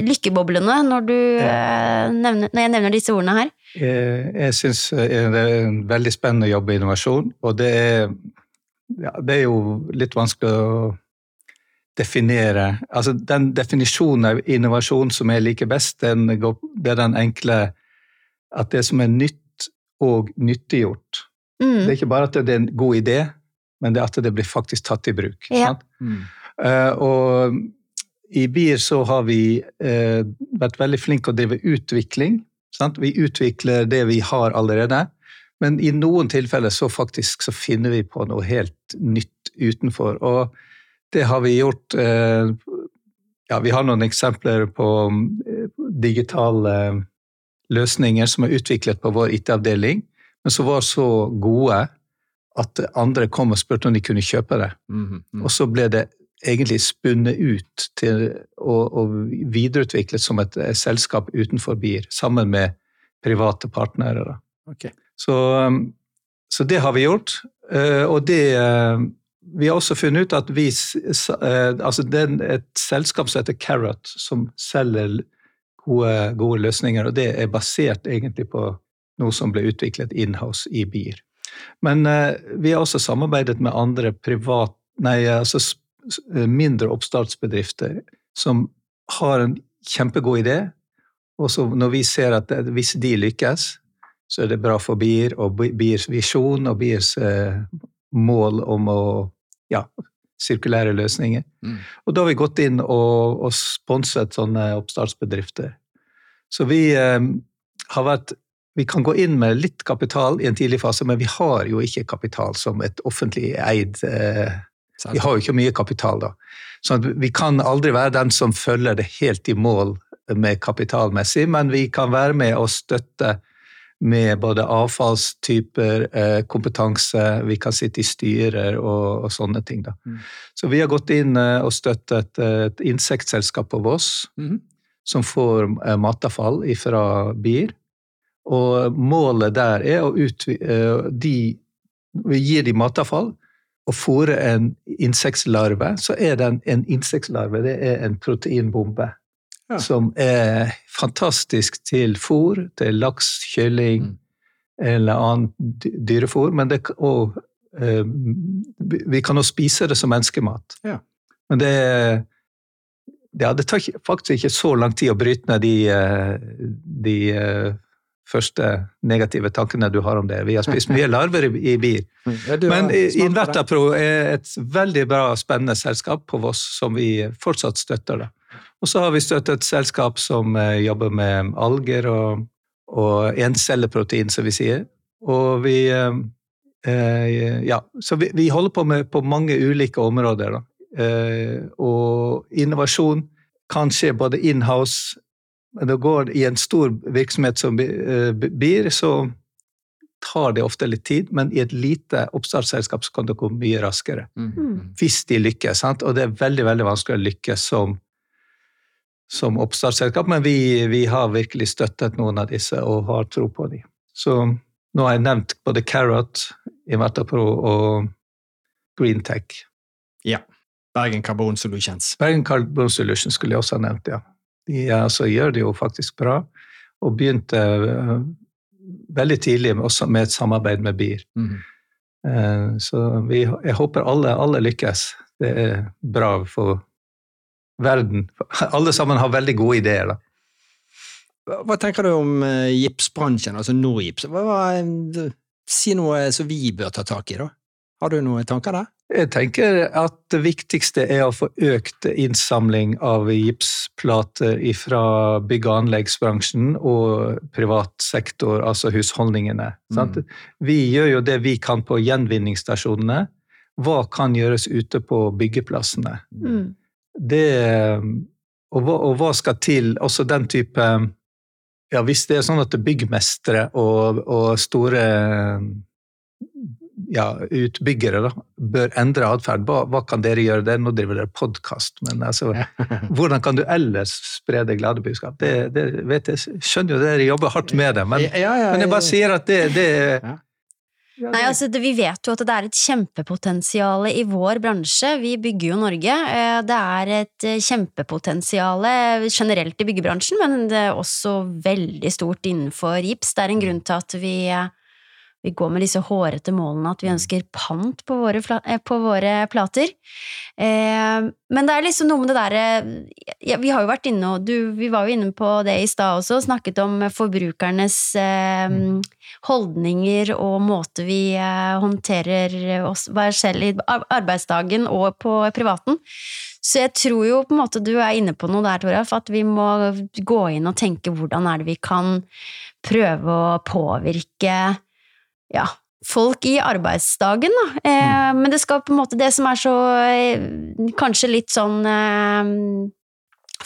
lykkeboblene når, du, eh, nevner, når jeg nevner disse ordene her? Eh, jeg syns det er en veldig spennende jobb i innovasjon, og det er, ja, det er jo litt vanskelig å definere Altså den definisjonen av innovasjon som jeg liker best, den, det er den enkle at det som er nytt og nyttiggjort. Mm. Det er ikke bare at det er en god idé, men det er at det blir faktisk tatt i bruk. Ja. Mm. Uh, og i BIR så har vi uh, vært veldig flinke å drive utvikling. Sant? Vi utvikler det vi har allerede, men i noen tilfeller så faktisk så finner vi på noe helt nytt utenfor. Og det har vi gjort eh, ja, Vi har noen eksempler på eh, digitale løsninger som er utviklet på vår IT-avdeling, men som var så gode at andre kom og spurte om de kunne kjøpe det. Mm -hmm. Og så ble det egentlig spunnet ut til å, videreutviklet som et, selskap utenfor BIR, sammen med private partnere. Okay. Så, så, det har vi gjort. Eh, og det vi har også funnet ut at vi, eh, altså det er et selskap som heter Carrot, som selger gode, gode, løsninger. Og det er basert egentlig på noe som ble utviklet inhouse i BIR. Men uh, vi har også samarbeidet med andre privat, nei, altså mindre oppstartsbedrifter som har en kjempegod idé. Og når vi ser at hvis de lykkes, så er det bra for BIR og BIRs visjon og BIRs mål om å ja, sirkulære løsninger. Mm. Og da har vi gått inn og, og sponset sånne oppstartsbedrifter. Så vi eh, har vært Vi kan gå inn med litt kapital i en tidlig fase, men vi har jo ikke kapital som et offentlig eid eh, Vi har jo ikke mye kapital da. Så vi kan aldri være den som følger det helt i mål med kapitalmessig, men vi kan være med og støtte med både avfallstyper, eh, kompetanse, vi kan sitte i styrer og, og sånne ting. Da. Mm. Så vi har gått inn eh, og støttet et insektselskap på Voss mm. som får eh, matavfall fra bier. Og målet der er å utvide de, Vi gir dem matavfall og fôrer en insektlarve. Så er den en insektlarve det er en proteinbombe ja. som er fantastisk til fôr, til laks, kylling mm. eller annet dyrefôr. Men det, og, eh, vi kan også spise det som menneskemat. Ja. Men det, ja, det tar faktisk ikke så lang tid å bryte ned de, eh, de uh, første negative tankene du har om det. Vi har spist mye larver i, i bier. Men Invertapro er et veldig bra, spennende selskap på Voss som vi fortsatt støtter. Da. Og så har vi støttet et selskap som eh, jobber med alger og, og encelleprotein, som vi sier. Og vi eh, eh, Ja, så vi, vi, holder på med på mange ulike områder. Da. Eh, og innovasjon kan skje både in-house Men det går i en stor virksomhet som eh, BIR, så tar det ofte litt tid, men i et lite oppstartsselskap så kan det gå mye raskere. Mm. mm. Hvis de lykkes. Sant? Og det er veldig veldig vanskelig å lykkes som som oppstartsselskap, men vi, vi, har virkelig støttet noen av disse og har tro på dem. Så nå har jeg nevnt både Carrot, Invertapro og Greentech. Ja. Bergen Carbon Solutions. Bergen Carbon Solutions skulle jeg også ha nevnt, ja. De altså, gjør det jo faktisk bra, og begynte uh, veldig tidlig med, også med et samarbeid med BIR. Mm. Uh, så vi, jeg håper alle, alle lykkes. Det er bra for verden. Alle sammen har veldig gode ideer. da. Hva tenker du om uh, gipsbransjen, altså Norgips? Si noe som vi bør ta tak i, da. Har du noen tanker der? Jeg tenker at det viktigste er å få økt innsamling av gipsplater fra bygg- og anleggsbransjen og privat sektor, altså husholdningene. Mm. Vi gjør jo det vi kan på gjenvinningsstasjonene. Hva kan gjøres ute på byggeplassene? Mm det og hva, og hva, skal til? Også den type ja, Hvis det er sånn at byggmestere og, og store ja, utbyggere da, bør endre atferd, hva, hva, kan dere gjøre der? Nå driver dere podkast, men altså, hvordan kan du ellers spre det glade budskap? Det, det vet jeg, skjønner jo dere jobber hardt med det, men, men jeg bare sier at det, det Nei, altså det, Vi vet jo at det er et kjempepotensial i vår bransje. Vi bygger jo Norge. Eh, det er et eh, kjempepotensial generelt i byggebransjen, men det er også veldig stort innenfor gips. Det er en grunn til at vi eh, vi går med disse hårete målene at vi ønsker pant på våre, eh, på våre plater. Eh, men det er liksom noe med det derre ja, Vi har jo vært inne og du, Vi var jo inne på det i stad også, snakket om forbrukernes eh, mm. holdninger og måte vi eh, håndterer oss hver selv i arbeidsdagen og på privaten. Så jeg tror jo på en måte du er inne på noe der, Toralf, at vi må gå inn og tenke hvordan er det vi kan prøve å påvirke ja, folk i arbeidsdagen, da. Eh, mm. Men det skal på en måte Det som er så eh, Kanskje litt sånn eh,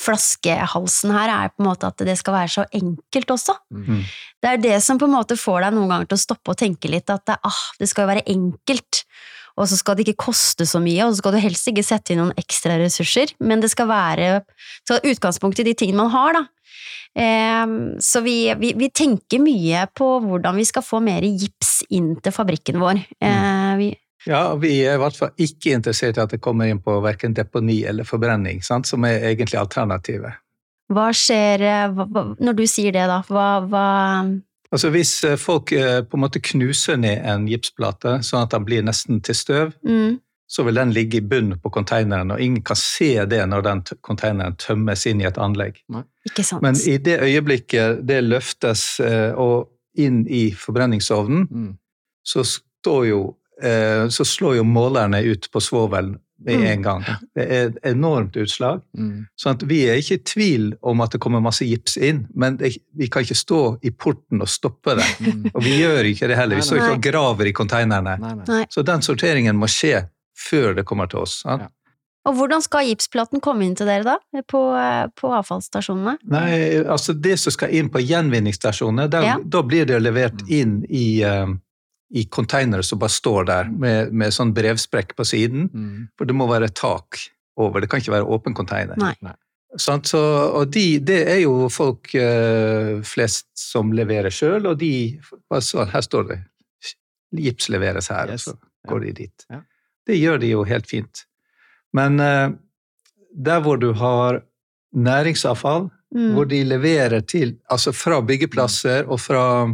Flaskehalsen her er på en måte at det skal være så enkelt også. Mm. Det er det som på en måte får deg noen ganger til å stoppe og tenke litt at det, ah, det skal jo være enkelt. Og så skal det ikke koste så mye, og så skal du helst ikke sette inn noen ekstra ressurser. Men det skal være så utgangspunkt i de tingene man har, da. Ehm, så vi, vi, vi, tenker mye på hvordan vi skal få mer gips inn til fabrikken vår. Eh, vi, ja, vi er i hvert fall ikke interessert i at det kommer inn på verken deponi eller forbrenning, sant? som er egentlig alternativet. Hva skjer hva, når du sier det, da? Hva, hva Altså Hvis eh, folk eh, på en måte knuser ned en gipsplate sånn at den blir nesten til støv, mm så vil den ligge i bunnen på konteineren, og ingen kan se det når den konteineren tømmes inn i et anlegg. Men i det øyeblikket det løftes eh, og inn i forbrenningsovnen, mm. så, jo, eh, så, slår jo målerne ut på svovel med mm. en gang. Det er et enormt utslag. Mm. Så vi er ikke i tvil om at det kommer masse gips inn, men det, vi kan ikke stå i porten og stoppe det. Mm. Og vi gjør ikke det heller. Vi står ikke og graver i konteinerne. Så den sorteringen må skje før det kommer til oss. Ja. Og hvordan skal gipsplaten komme inn til dere da, på, på avfallsstasjonene? Nei, altså Det som skal inn på gjenvinningsstasjonene, ja. da blir det levert inn i, uh, i containere som bare står der, med, med sånn brevsprekk på siden. Mm. For det må være tak over, det kan ikke være åpen container. Nei. Så, og de, det er jo folk uh, flest som leverer sjøl, og de altså, Her står det 'gips leveres her', yes. og så går de dit. Ja. Det gjør de jo helt fint. Men uh, der hvor du har næringsavfall, mm. hvor de leverer til Altså fra byggeplasser og fra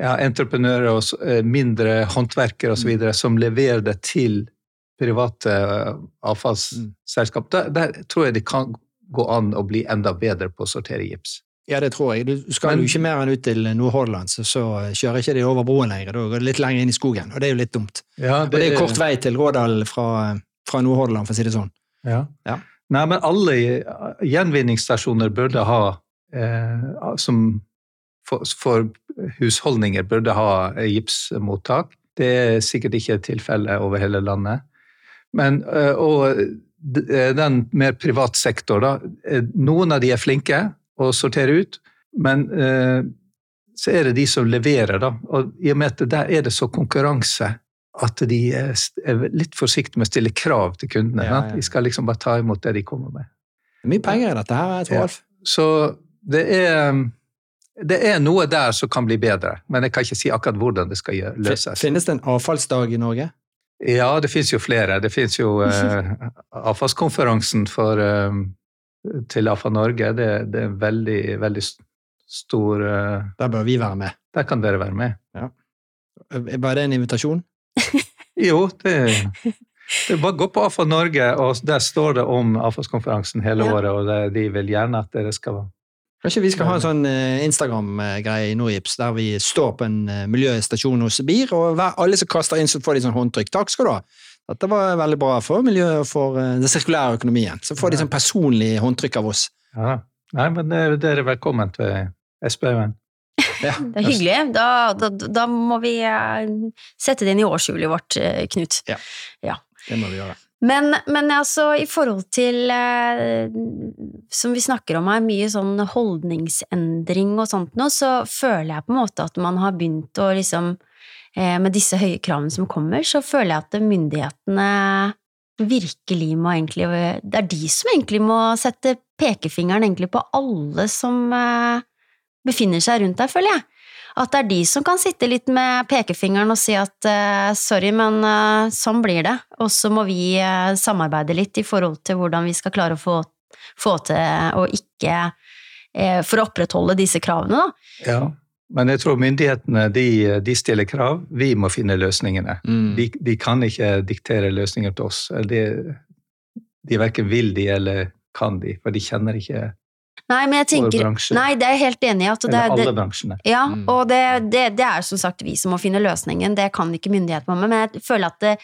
ja, entreprenører og uh, mindre håndverkere osv. Mm. som leverer det til private uh, avfallsselskap, der, der, tror jeg det kan gå an å bli enda bedre på å sortere gips. Ja, det tror jeg. Du skal Men, jo ikke mer enn ut til Nord-Hordaland, så, så, kjører ikke de over broen lenger. Da går det litt lenger inn i skogen, og det er jo litt dumt. Ja, det, og det er kort vei til Rådal fra, fra Nord-Hordaland, for å si det sånn. Ja. ja. Nei, men alle gjenvinningsstasjoner burde ha eh, som for, for, husholdninger burde ha gipsmottak. Det er sikkert ikke tilfellet over hele landet. Men, eh, og eh, den mer privat sektor, da. Eh, noen av de er flinke å sortere ut, men så er det de som leverer, da. Og i og med at der er det så konkurranse at de er litt forsiktige med å stille krav til kundene. Ja, ja. De skal liksom bare ta imot det de kommer med. Mye penger i dette her, jeg. Ja. Så det er, det er noe der som kan bli bedre, men jeg kan ikke si akkurat hvordan det skal løses. Finnes det en avfallsdag i Norge? Ja, det finnes jo flere. Det finnes jo eh, avfallskonferansen for, eh, til AFA Norge. Det, det, er veldig, veldig stor eh, Der bør vi være med. Der kan dere være med. Ja. Var det en invitasjon? jo, det, det bare å gå på AFA Norge, og der står det om avfallskonferansen hele ja. året, og det, de vil gjerne at dere skal Kanskje vi skal ha en sånn eh, Instagram-greie i Nordgips, der vi står på en eh, miljøstasjon hos BIR, og alle som kaster inn, så får de sånn håndtrykk. Takk skal du ha. Dette var veldig bra for miljøet og for eh, den sirkulære økonomien. Så får de sånn personlig håndtrykk av oss. Ja. Nei, men dere er velkommen til Espehaugen. Ja. Det er hyggelig. Da, da, da, må vi sette det inn i årshjulet vårt, Knut. Ja. ja. Det må vi gjøre. Men, men, altså, i forhold til eh, Som vi snakker om her, mye sånn holdningsendring og sånt nå, så føler jeg på en måte at man har begynt å liksom Med disse høye kravene som kommer, så føler jeg at myndighetene virkelig må egentlig Det er de som egentlig må sette pekefingeren egentlig på alle som befinner seg rundt deg, føler jeg. At det er de som kan sitte litt med pekefingeren og si at uh, sorry, men uh, sånn blir det, og så må vi uh, samarbeide litt i forhold til hvordan vi skal klare å få, få til å ikke For å opprettholde disse kravene, da. Ja, men jeg tror myndighetene de, de stiller krav, vi må finne løsningene. Mm. De, de, kan ikke diktere løsninger til oss. De, de verken vil de eller kan de, for de kjenner ikke Nei, men jeg tenker, nei, det er jeg helt enig i. At det, Eller alle bransjene. Ja, mm. og det, det, det, er som sagt vi som må finne løsningen, det kan ikke myndighetene med. Men jeg føler at det,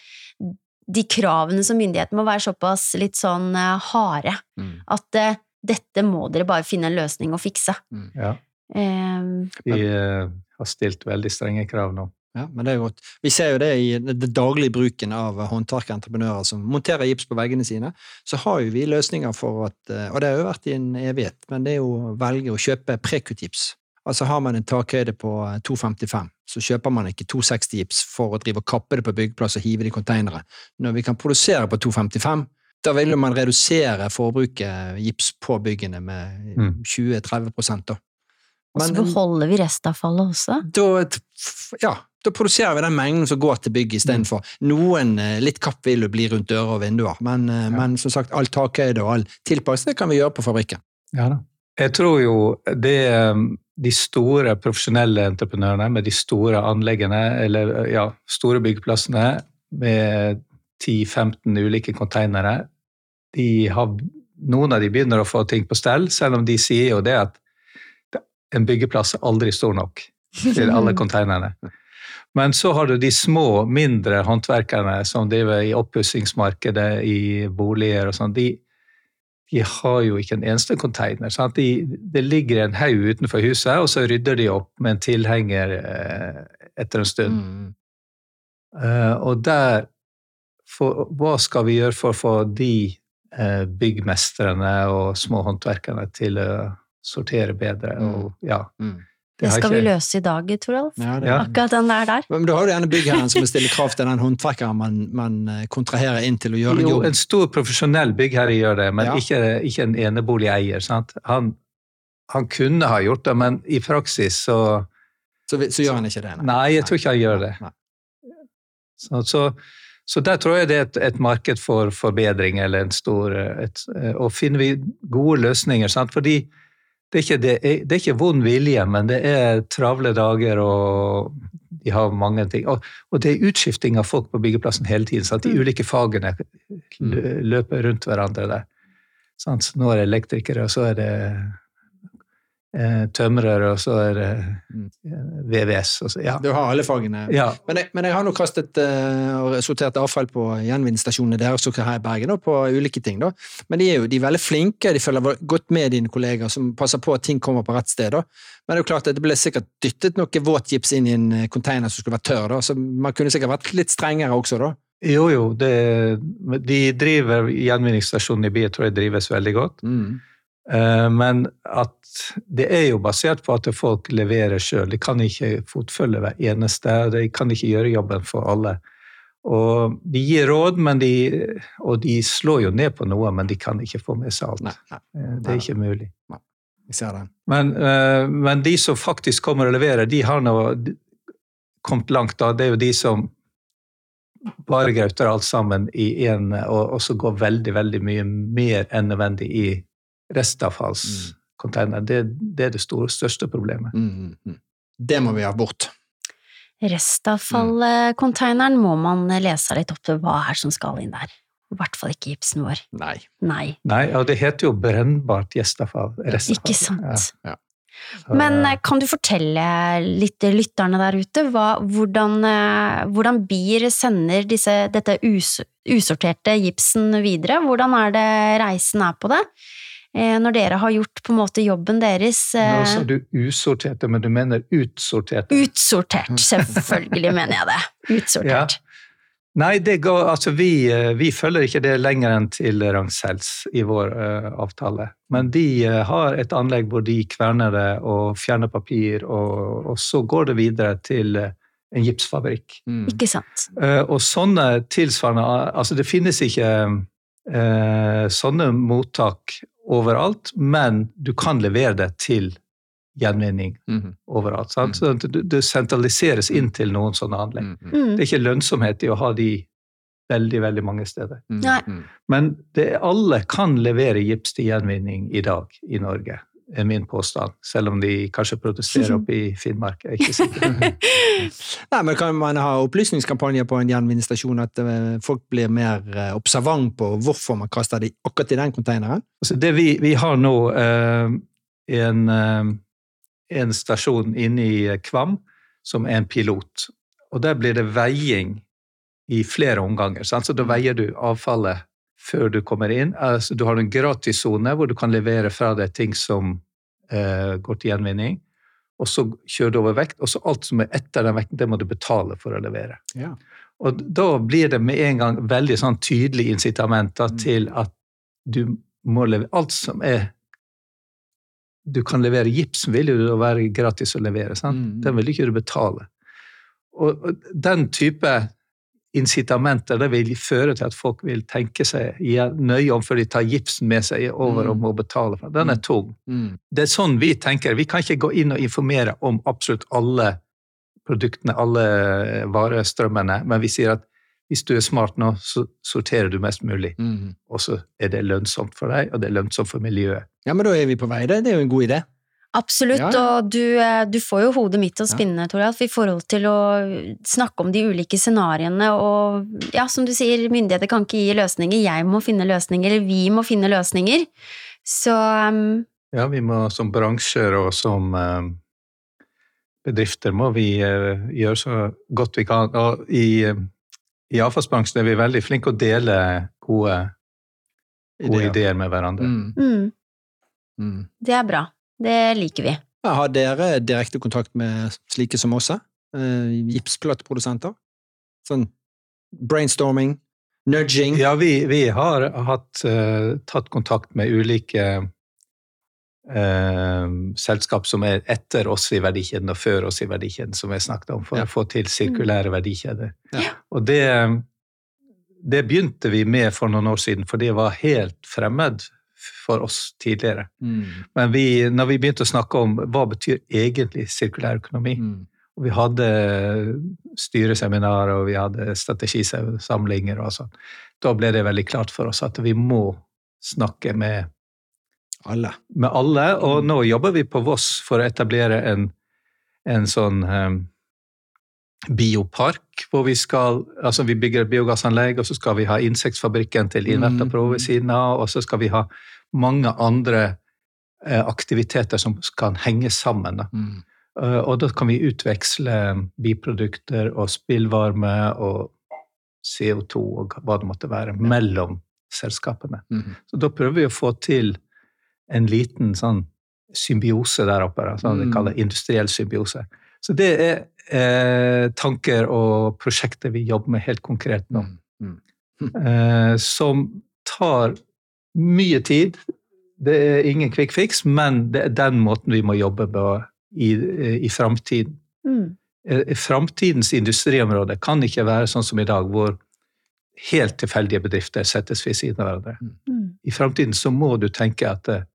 de kravene som myndighetene må være såpass litt sånn uh, harde. Mm. At uh, dette må dere bare finne en løsning og fikse. Mm. Ja. Um, vi uh, har stilt veldig strenge krav nå. Ja, men det er godt. Vi ser jo det i den daglige bruken av håndverkentreprenører som monterer gips på veggene sine. Så har jo vi løsninger for at eh, Og det har jo vært i en evighet, men det er jo å velge å kjøpe prekutips. Altså har man en takhøyde på 2,55, så kjøper man ikke 260-gips for å drive og kappe det på byggeplass og hive det i konteinere. Når vi kan produsere på 2,55, da vil man redusere forbruket gips på byggene med 20-30 da. Men, Og så beholder vi restavfallet også? Da, ja, da produserer vi den mengden som går til bygg istedenfor. Mm. Noen eh, litt kapp vil jo bli rundt dører og vinduer, men, eh, ja. men som sagt, all takhøyde og all tilpasning kan vi gjøre på fabrikken. Ja da. Jeg tror jo det er de store profesjonelle entreprenørene med de store anleggene, eller ja, store byggeplassene med 10-15 ulike konteinere, de har, noen av de begynner å få ting på stell, selv om de sier jo det at en byggeplass er aldri stor nok til alle konteinerne. Men så har du de små, mindre håndverkerne som driver i oppussingsmarkedet i boliger og sånn. De, de, har jo ikke en eneste container. De, det ligger en haug utenfor huset, og så rydder de opp med en tilhenger eh, etter en stund. Mm. Uh, og der for, hva skal vi gjøre for å få de eh, byggmestrene og små håndverkerne til å sortere bedre? Mm. Og, ja, Mm. Det skal vi løse i dag, Toralf. Ja, Ja. Akkurat den der der. Men du har jo gjerne byggherren som vil stille krav til den håndverkeren man, man eh, kontraherer inn til å gjøre en Jo, en stor profesjonell byggherre gjør det, men Ja. ikke, ikke en eneboligeier. Sant? Han, han kunne ha gjort det, men i praksis så Så, så gjør han ikke det. Nei, jeg tror ikke han gjør det. Så, så, så der tror jeg det er et, et marked for forbedring, eller en stor et, Og finner vi gode løsninger, sant? fordi det er, det, det er ikke vond vilje, men det er travle dager, og de har mange ting. Og, og det er utskifting av folk på byggeplassen hele tiden. Sant? De Mm. ulike fagene løper rundt hverandre der. Sant? Så nå er det elektrikere, og så er det eh, tømrere, og så er det Mm. eh, VVS. Så, ja. Du har alle fagene. ja. Men jeg, men jeg har nå kastet eh, og sortert avfall på gjenvinningsstasjonene deres også her i Bergen, og på ulike ting. da. Men de er jo de er veldig flinke, de følger godt med dine kollegaer som passer på at ting kommer på rett sted. da. Men det er jo klart at det ble sikkert dyttet noe våtgips inn i en container som skulle være tørr, da, så man kunne sikkert vært litt strengere også, da. Jo, jo. Det, de driver Gjenvinningsstasjonen i byen, tror jeg drives veldig godt. Mm. Eh, Men at det er jo basert på at folk leverer sjøl. De kan ikke fotfølge hver eneste. De kan ikke gjøre jobben for alle. Og de gir råd, men de, og de slår jo ned på noe, men de kan ikke få med seg alt. Nei, nei, Eh, Det er ikke mulig. Men, eh, men de som faktisk kommer og leverer, de har nå kommet langt. da. Det er jo de som bare grauter alt sammen i én, og, og så går veldig, veldig mye mer enn nødvendig i restavfallscontainer. Det, det er det store, største problemet. Mm, mm, mm. Det må vi ha bort. Restavfallkonteineren må man lese litt opp til hva er som skal inn der. I hvert fall ikke gipsen vår. Nei. Nei, Nei, og det heter jo brennbart gjestavfall. restavfall. ikke sant. Ja. Så, Men eh, kan du fortelle litt lytterne der ute hva, hvordan, eh, hvordan BIR sender disse, dette us, usorterte gipsen videre? Hvordan er det reisen er på det? Eh, Når dere har gjort på en måte jobben deres Nå eh, sa du usorterte, men du mener utsorterte? Utsortert, selvfølgelig mener jeg det. Utsortert. Nei, det går, altså vi, eh, vi følger ikke det lenger enn til Ragn-Sells i vår uh, avtale. Men de uh, har et anlegg hvor de kverner det og fjerner papir, og, og så går det videre til uh, en gipsfabrikk. Mm. Ikke sant? Eh, og sånne tilsvarende Altså, det finnes ikke eh, sånne mottak overalt, men du kan levere det til gjenvinning Mhm. overalt. Sant? Så det, det sentraliseres inn til noen sånne anlegg. Mm, mm, Mm. Det er ikke lønnsomhet i å ha de veldig, veldig mange steder. mm, Nei. mm. Men det, alle kan levere gips til gjenvinning i dag i Norge, er min påstand. Selv om de kanskje protesterer oppe i Finnmark. Jeg er ikke sikker. Nei, men Kan man ha opplysningskampanjer på en gjenvinningsstasjon, at eh, folk blir mer eh, observant på hvorfor man kaster de akkurat i den konteineren? Altså det vi, vi har nå eh, en, eh, en stasjon inne i Kvam som er en pilot. Og der blir det veiing i flere omganger. Sant? Så da veier du avfallet før du kommer inn. Altså, du har en gratissone hvor du kan levere fra deg ting som eh, går til gjenvinning. Og så kjører du over vekt, og så alt som er etter den vekten, det må du betale for å levere. Ja. Og da blir det med en gang veldig sånn tydelige incitamenter Mm. til at du må levere alt som er Du kan levere gipsen, vil jo da være gratis å levere. sant? Mm. Den vil ikke du betale. Og, og den type incitamenter det vil føre til at folk vil tenke seg nøye om før de tar gipsen med seg over og Mm. må betale for den. Den er tung. Mm. Det er sånn vi tenker. Vi kan ikke gå inn og informere om absolutt alle produktene, alle varestrømmene, men vi sier at hvis du er smart nå, så sorterer du mest mulig. Mm. Og så er det lønnsomt for deg, og det er lønnsomt for miljøet. Ja, men da er vi på vei. Det, det er jo en god idé. Absolutt, Ja, ja. og du, eh, du får jo hodet mitt til å Ja. spinne, Toralf, i forhold til å snakke om de ulike scenarioene, og ja, som du sier, myndigheter kan ikke gi løsninger, jeg må finne løsninger, eller vi må finne løsninger. Så um, Ja, vi må som bransjer og som um, bedrifter må vi uh, gjøre så godt vi kan. Og i, uh, i avfallsbransjen er vi veldig flinke å dele gode, gode Ideer. ideer med hverandre. Mm. mm, Mm. det er bra. Det liker vi. Ja, Har dere direkte kontakt med slike som oss? Eh, gipsplateprodusenter? Sånn brainstorming? nudging? Ja, vi, vi har hatt, uh, tatt kontakt med ulike uh, selskap som er etter oss i verdikjeden og før oss i verdikjeden, som jeg snakket om, for ja. å få til sirkulære verdikjeder. Ja. Og det, det begynte vi med for noen år siden, for det var helt fremmed for oss tidligere. Mm. Men vi, når vi begynte å snakke om hva betyr egentlig sirkulær økonomi, mm. og vi hadde styreseminarer og vi hadde strategisamlinger og sånn, da ble det veldig klart for oss at vi må snakke med alle. Med alle og mm. nå jobber vi på Voss for å etablere en, en sånn um, biopark, hvor vi skal altså vi bygger et biogassanlegg, og så skal vi ha insektfabrikken til Inverta Pro ved siden av, og så skal vi ha mange andre eh, aktiviteter som kan henge sammen. Da. Mm. Uh, og da kan vi utveksle biprodukter og spillvarme og CO2 og hva det måtte være, mellom selskapene. Mm. Så da prøver vi å få til en liten sånn symbiose der oppe, da, sånn mm. vi kaller industriell symbiose. Så det er eh, tanker og prosjekter vi jobber med helt konkret nå. Mm. Mm. Eh, som tar mye tid. Det er ingen quick fix, men det er den måten vi må jobbe på i, i framtiden. Mm. Eh, framtidens industriområde kan ikke være sånn som i dag, hvor helt tilfeldige bedrifter settes ved siden av hverandre. Mm. I framtiden så må du tenke at eh,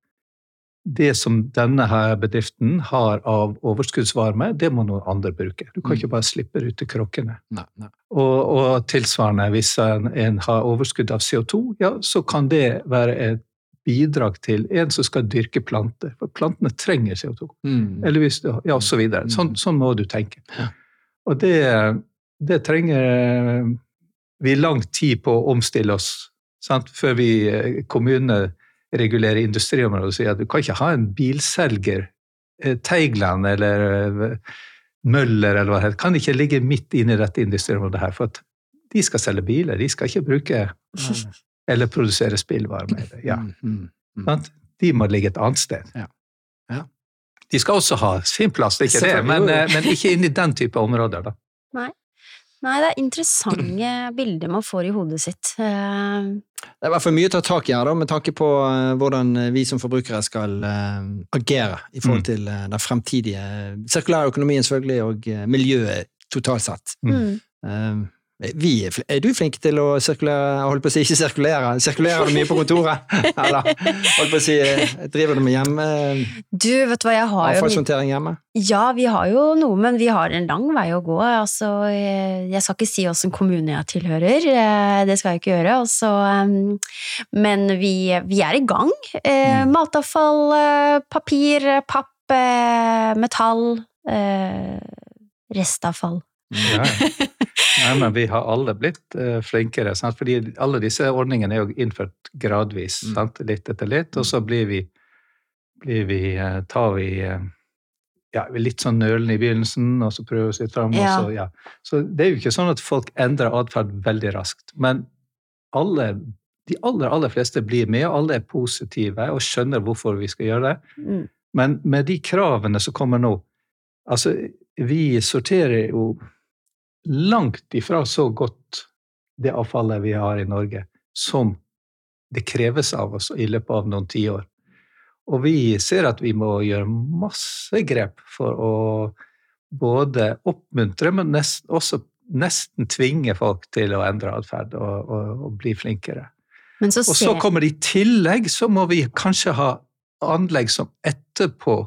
det som denne her bedriften har av overskuddsvarme, det må noen andre bruke. Du kan mm. ikke bare slippe ut til kråkene. Og, og, tilsvarende, hvis en, en, har overskudd av CO2, ja, så kan det være et bidrag til en som skal dyrke planter. For plantene trenger CO2. Mm. Eller hvis du, ja, så videre. Sånn, mm. sånn må du tenke. Ja. Og det, det, trenger vi lang tid på å omstille oss, sant? før vi eh, kommunene regulere industriområdet og si at du kan ikke ha en bilselger, eh, Teigland eller eh, Møller eller hva det heter, kan ikke ligge midt inne i dette industriområdet her. For at de skal selge biler, de skal ikke bruke eller produsere spillvarme. Ja. Mm, mm, mm. De må ligge et annet sted. Ja. Ja. De skal også ha sin plass, det er ikke det, men, eh, men ikke inn i den type områder. da. Nei. Nei, det er interessante bilder man får i hodet sitt. Eh, det er i hvert fall mye å ta tak i her, da, med tanke på uh, hvordan vi som forbrukere skal uh, agere i forhold mm. til uh, den fremtidige sirkulære økonomien selvfølgelig, og miljøet totalt sett. Mm. Vi, er du flink til å sirkulere, holdt på å si, ikke sirkulere, sirkulerer du mye på kontoret? Eller holdt på å si, driver du med hjemme? Du, vet du hva, jeg har Avfallshåndtering hjemme? Ja, vi har jo noe, men vi har en lang vei å gå. Altså, jeg skal ikke si åssen kommune jeg tilhører, eh, det skal jeg ikke gjøre. Altså, men vi, vi, er i gang. Eh, mm. Matavfall, eh, papir, papp, metall, restavfall. Ja. Nei, men vi har alle blitt uh, flinkere. Sant? fordi alle disse ordningene er jo innført gradvis. Mm. Litt etter litt. Og mm. så blir vi, blir vi uh, tar vi uh, ja, litt sånn nølende i begynnelsen, og så prøver vi oss litt fram. Ja. Så, ja. så det er jo ikke sånn at folk endrer atferd veldig raskt. Men alle, de aller, aller fleste blir med, og alle er positive og skjønner hvorfor vi skal gjøre det. Mm. Men med de kravene som kommer nå Altså, vi sorterer jo langt ifra så godt det avfallet vi har i Norge, som det kreves av oss i løpet av noen tiår. Og vi ser at vi må gjøre masse grep for å både oppmuntre, men nest, også nesten tvinge folk til å endre atferd og, og, og, bli flinkere. Så og så kommer det i tillegg, så må vi kanskje ha anlegg som etterpå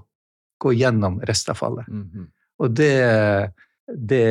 går gjennom restavfallet. Mm -hmm. Og det det,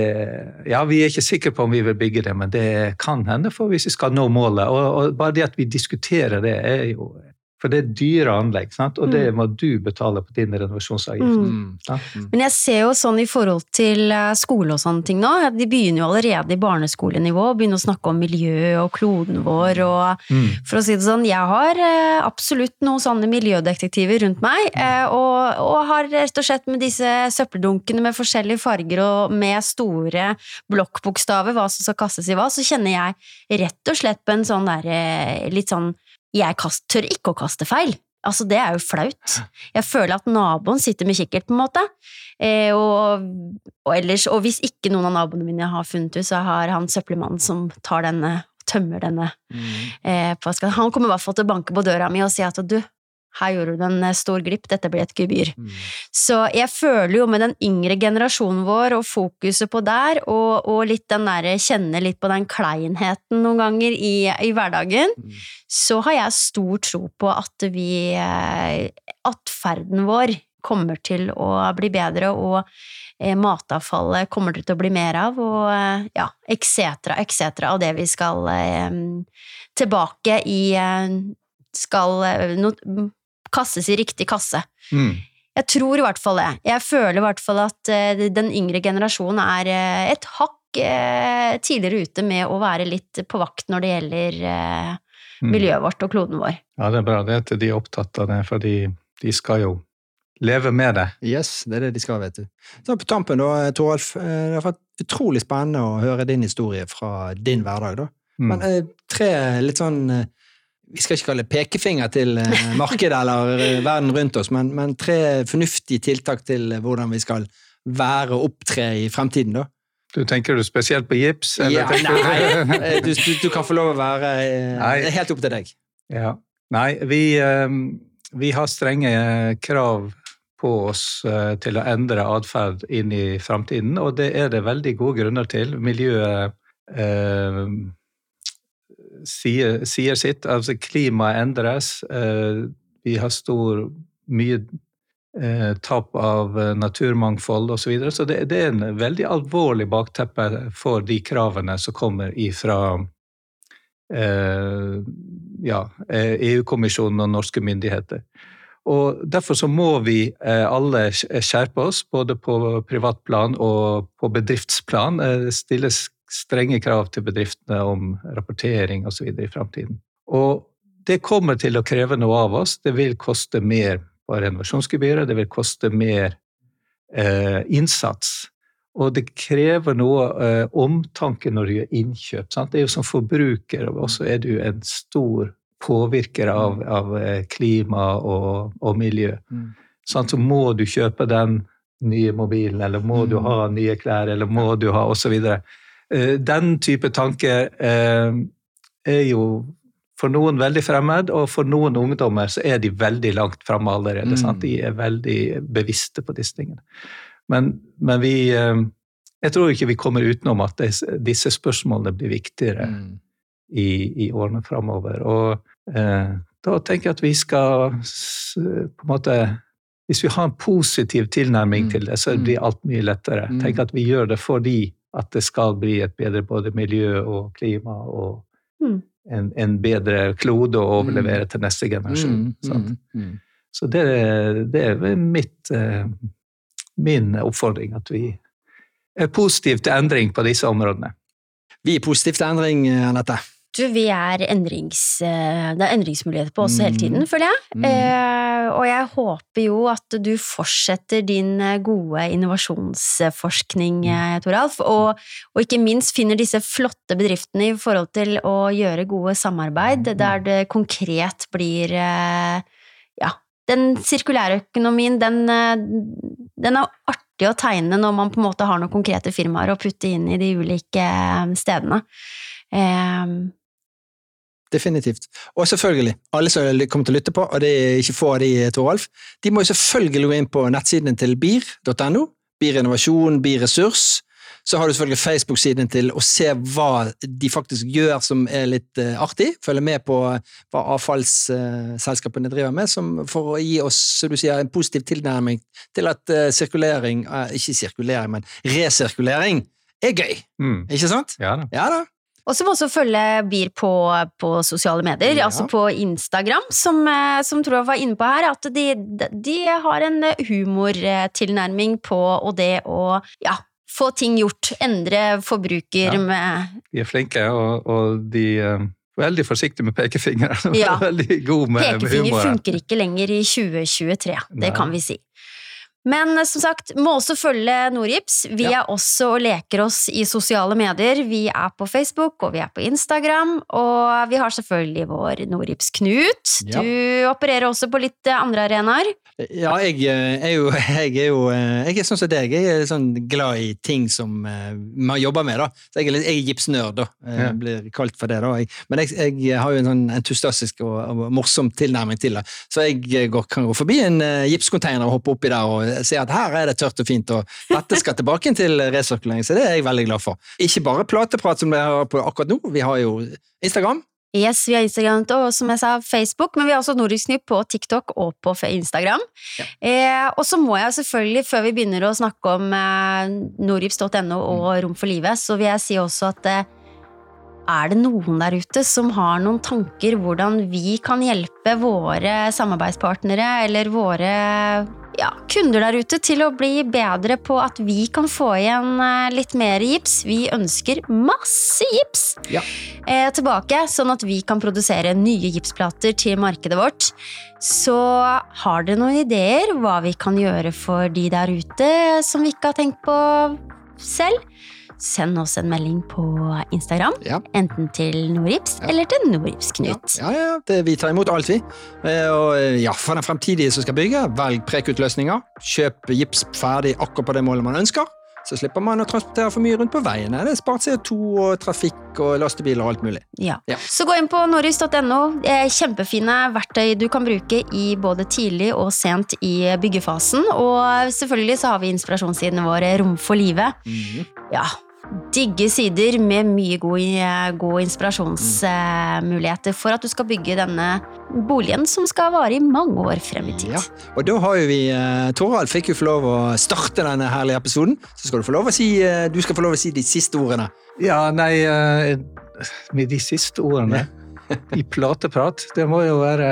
ja, Vi er ikke sikre på om vi vil bygge det, men det kan hende for hvis vi skal nå målet. Og, og Bare det at vi diskuterer det, er jo for det er dyre anlegg, sant? og det mm. må du betale på din renovasjonsavgift. Mm. Mm. Men jeg ser jo sånn i forhold til eh, skole og sånne ting nå, de begynner jo allerede i barneskolenivå å begynne å snakke om miljø og kloden vår og mm. For å si det sånn, jeg har eh, absolutt noen sånne miljødetektiver rundt meg, mm. eh, og, og, har rett og slett med disse søppeldunkene med forskjellige farger og med store blokkbokstaver hva som skal kastes i hva, så kjenner jeg rett og slett på en sånn derre litt sånn jeg kast, tør ikke å kaste feil. Altså, det er jo flaut. Jeg føler at naboen sitter med kikkert, på en måte. Eh, og, og, ellers, og hvis ikke noen av naboene mine har funnet ut, så har han søppelmannen som tar, denne, tømmer denne mm. eh, på, Han kommer i hvert fall til å banke på døra mi og si at du, her gjorde du en eh, stor glipp, dette blir et gebyr. Mm. Så jeg føler jo med den yngre generasjonen vår og fokuset på der, og, og litt den derre kjenne litt på den kleinheten noen ganger i, i hverdagen, mm. så har jeg stor tro på at vi eh, Atferden vår kommer til å bli bedre, og eh, matavfallet kommer det til å bli mer av, og eh, ja, etc., etc. av det vi skal eh, tilbake i eh, skal no, kastes i riktig kasse. Mm. Jeg tror i hvert fall det. Jeg føler i hvert fall at uh, den yngre generasjonen er uh, et hakk uh, tidligere ute med å være litt på vakt når det gjelder mm. miljøet vårt og kloden vår. Ja, det er bra det at de er opptatt av det, for de, de skal jo leve med det. Yes, det er det de skal, vet du. Så på tampen, da, Toralf. Det har vært utrolig spennende å høre din historie fra din hverdag, da. Mm. Men tre litt sånn vi skal ikke kalle det pekefinger til eh, markedet eller eh, verden rundt oss, men, men, tre fornuftige tiltak til eh, hvordan vi skal være og opptre i fremtiden, da. Du Tenker du spesielt på gips? Ja, nei, du, du, du, kan få lov å være nei. helt opp til deg. Ja. Nei, vi, vi har strenge krav på oss til å endre atferd inn i fremtiden, og det er det veldig gode grunner til. Miljøet sier, sier sitt. Altså, klimaet endres. Eh, vi har stor mye eh, tap av eh, naturmangfold osv. Så, videre. så det, det, er en veldig alvorlig bakteppe for de kravene som kommer ifra eh, ja, EU-kommisjonen og norske myndigheter. Og Derfor så må vi alle skjerpe oss, både på privat plan og på bedriftsplan. Stilles strenge krav til bedriftene om rapportering osv. i framtiden. Og det kommer til å kreve noe av oss. Det vil koste mer på renovasjonsgebyret, det vil koste mer eh, innsats. Og det krever noe eh, omtanke når du gjør innkjøp. Sant? Det er jo som forbruker, og så er du en stor påvirker av, av eh, klima og, og miljø. Mm. Sant? Så må du kjøpe den nye mobilen, eller må du mm. ha nye klær, eller må du ha osv. Eh, den type tanker eh, er jo for noen veldig fremmed, og for noen ungdommer så er de veldig langt framme allerede. Mm. De er veldig bevisste på disse tingene. Men, men, vi eh, Jeg tror ikke vi kommer utenom at disse spørsmålene blir viktigere mm. i, i, årene framover. Og eh, da tenker jeg at vi skal på en måte Hvis vi har en positiv tilnærming mm. til det, så blir alt mye lettere. Mm. Tenk at vi gjør det fordi at det skal bli et bedre både miljø og klima og mm. en, en, bedre klode å overlevere mm. til neste generasjon. Mm, mm, mm. Så det, det, er mitt, eh, min oppfordring, at vi er positive til endring på disse områdene. Vi er positive til endring, Anette. Du, vi er endrings... Eh, det er endringsmuligheter på oss hele tiden, føler jeg. Mm. Eh, og jeg håper jo at du fortsetter din eh, gode innovasjonsforskning, mm. eh, Toralf, og, og, ikke minst finner disse flotte bedriftene i forhold til å gjøre gode samarbeid, mm. der det konkret blir Ja, den sirkulære økonomien, den, den er artig å tegne når man på en måte har noen konkrete firmaer å putte inn i de ulike stedene. Definitivt. Og selvfølgelig, alle som kommer til å lytte på, og det er ikke få av de, Toralf, de må jo selvfølgelig gå inn på nettsidene til BIR.no, BIR Innovasjon, BIR Ressurs. Så har du selvfølgelig Facebook-siden til å se hva de faktisk gjør som er litt uh, artig. Følge med på hva avfallsselskapene driver med, som, for å gi oss sier, en positiv tilnærming til at uh, sirkulering Ikke sirkulering, men resirkulering er gøy. Mm. Ikke sant? Ja da. Ja da. Og så må også følge BIR på, på sosiale medier, ja. altså på Instagram, som, eh, som tror jeg var inne på her, at de, de har en humortilnærming på og det å ja, få ting gjort. Endre forbruker ja. med De er flinke, og, og de eh, veldig forsiktige med pekefingeren. Ja. veldig god med, Pekefinger med humor. funker ikke lenger i 2023, det Nei. kan vi si. Men eh, som sagt, må også følge Nordgips, Vi Ja. er også og leker oss i sosiale medier. Vi er på Facebook, og vi er på Instagram. Og vi har selvfølgelig vår Nordgips Knut, Ja. Du opererer også på litt eh, andre arenaer. Ja, jeg eh, er jo, jeg er jo eh, Jeg er sånn som deg. Jeg er sånn glad i ting som eh, man jobber med. da. Så jeg er, litt, jeg er gipsnerd, da. Jeg Blir kalt for det. da. Men jeg, jeg har jo en sånn entusiastisk og, og morsom tilnærming til det. Så jeg eh, går, kan gå forbi en gipskonteiner og hoppe oppi der og se at her er det tørt og fint, og dette skal tilbake til resirkulering. Så det er jeg veldig glad for. Ikke bare plateprat som vi har på akkurat nå, vi har jo Instagram. Yes, vi har Instagram og som jeg sa, Facebook, men vi har også Nordisk Nytt på TikTok og på Instagram. Instagram. Eh, og så må jeg selvfølgelig, før vi begynner å snakke om eh, nordips.no og Rom for livet, så vil jeg si også at eh, er det noen der ute som har noen tanker hvordan vi kan hjelpe våre samarbeidspartnere eller våre ja, kunder der ute til å bli bedre på at vi kan få igjen eh, litt mer gips? Vi ønsker masse gips! Ja. eh, tilbake, sånn at vi kan produsere nye gipsplater til markedet vårt. Så har dere noen ideer hva vi kan gjøre for de der ute som vi ikke har tenkt på selv? Send oss en melding på Instagram, Ja. enten til Norips Ja. eller til Noripsknut. Ja, ja, ja, det, vi tar imot alt, vi. Eh, Og eh, ja, for den fremtidige som skal bygge, velg prekutløsninger. Kjøp gips ferdig akkurat på det målet man ønsker. Så slipper man å transportere for mye rundt på veiene. Det er spart CO2 og trafikk og lastebiler og alt mulig. Ja. Ja. Så gå inn på norris.no. Kjempefine verktøy du kan bruke i både tidlig og sent i byggefasen. Og selvfølgelig så har vi inspirasjonssidene våre Rom for livet. Ja, digge sider med mye gode, gode inspirasjonsmuligheter for at du skal bygge denne boligen som skal vare i mange år frem i tid. Ja, og da har jo vi eh, Torald fikk jo få lov å starte denne herlige episoden. Så skal du få lov å si, eh, du skal få lov å si de siste ordene. Ja, nei eh, Med de siste ordene i plateprat, det må jo være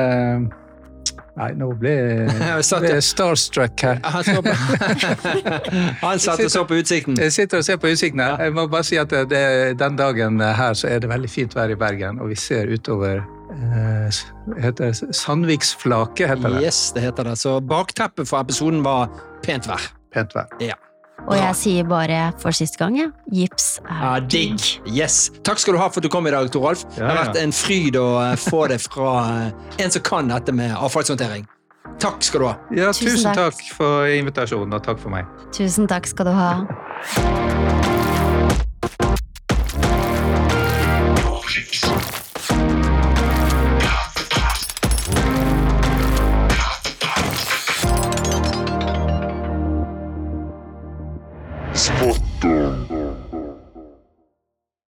Nei, nå ble Jeg starstruck her. Han, han satt og så på utsikten. Jeg sitter og ser på utsikten her. Jeg må bare si at det, den dagen her så er det veldig fint vær i Bergen, og vi ser utover eh, heter Sandviksflaket, heter det. Yes, det heter det. Så bakteppet for episoden var pent vær. Pent vær. Og jeg sier bare for siste gang, ja. Gips er Ja, digg. Yes. Takk skal du ha for at du kom i dag, Toralf. Det har vært en fryd å eh, få det fra eh, en som kan dette med avfallshåndtering. Takk skal du ha. Ja, Tusen tusen takk. takk for invitasjonen, og takk for meg. Tusen takk skal du ha.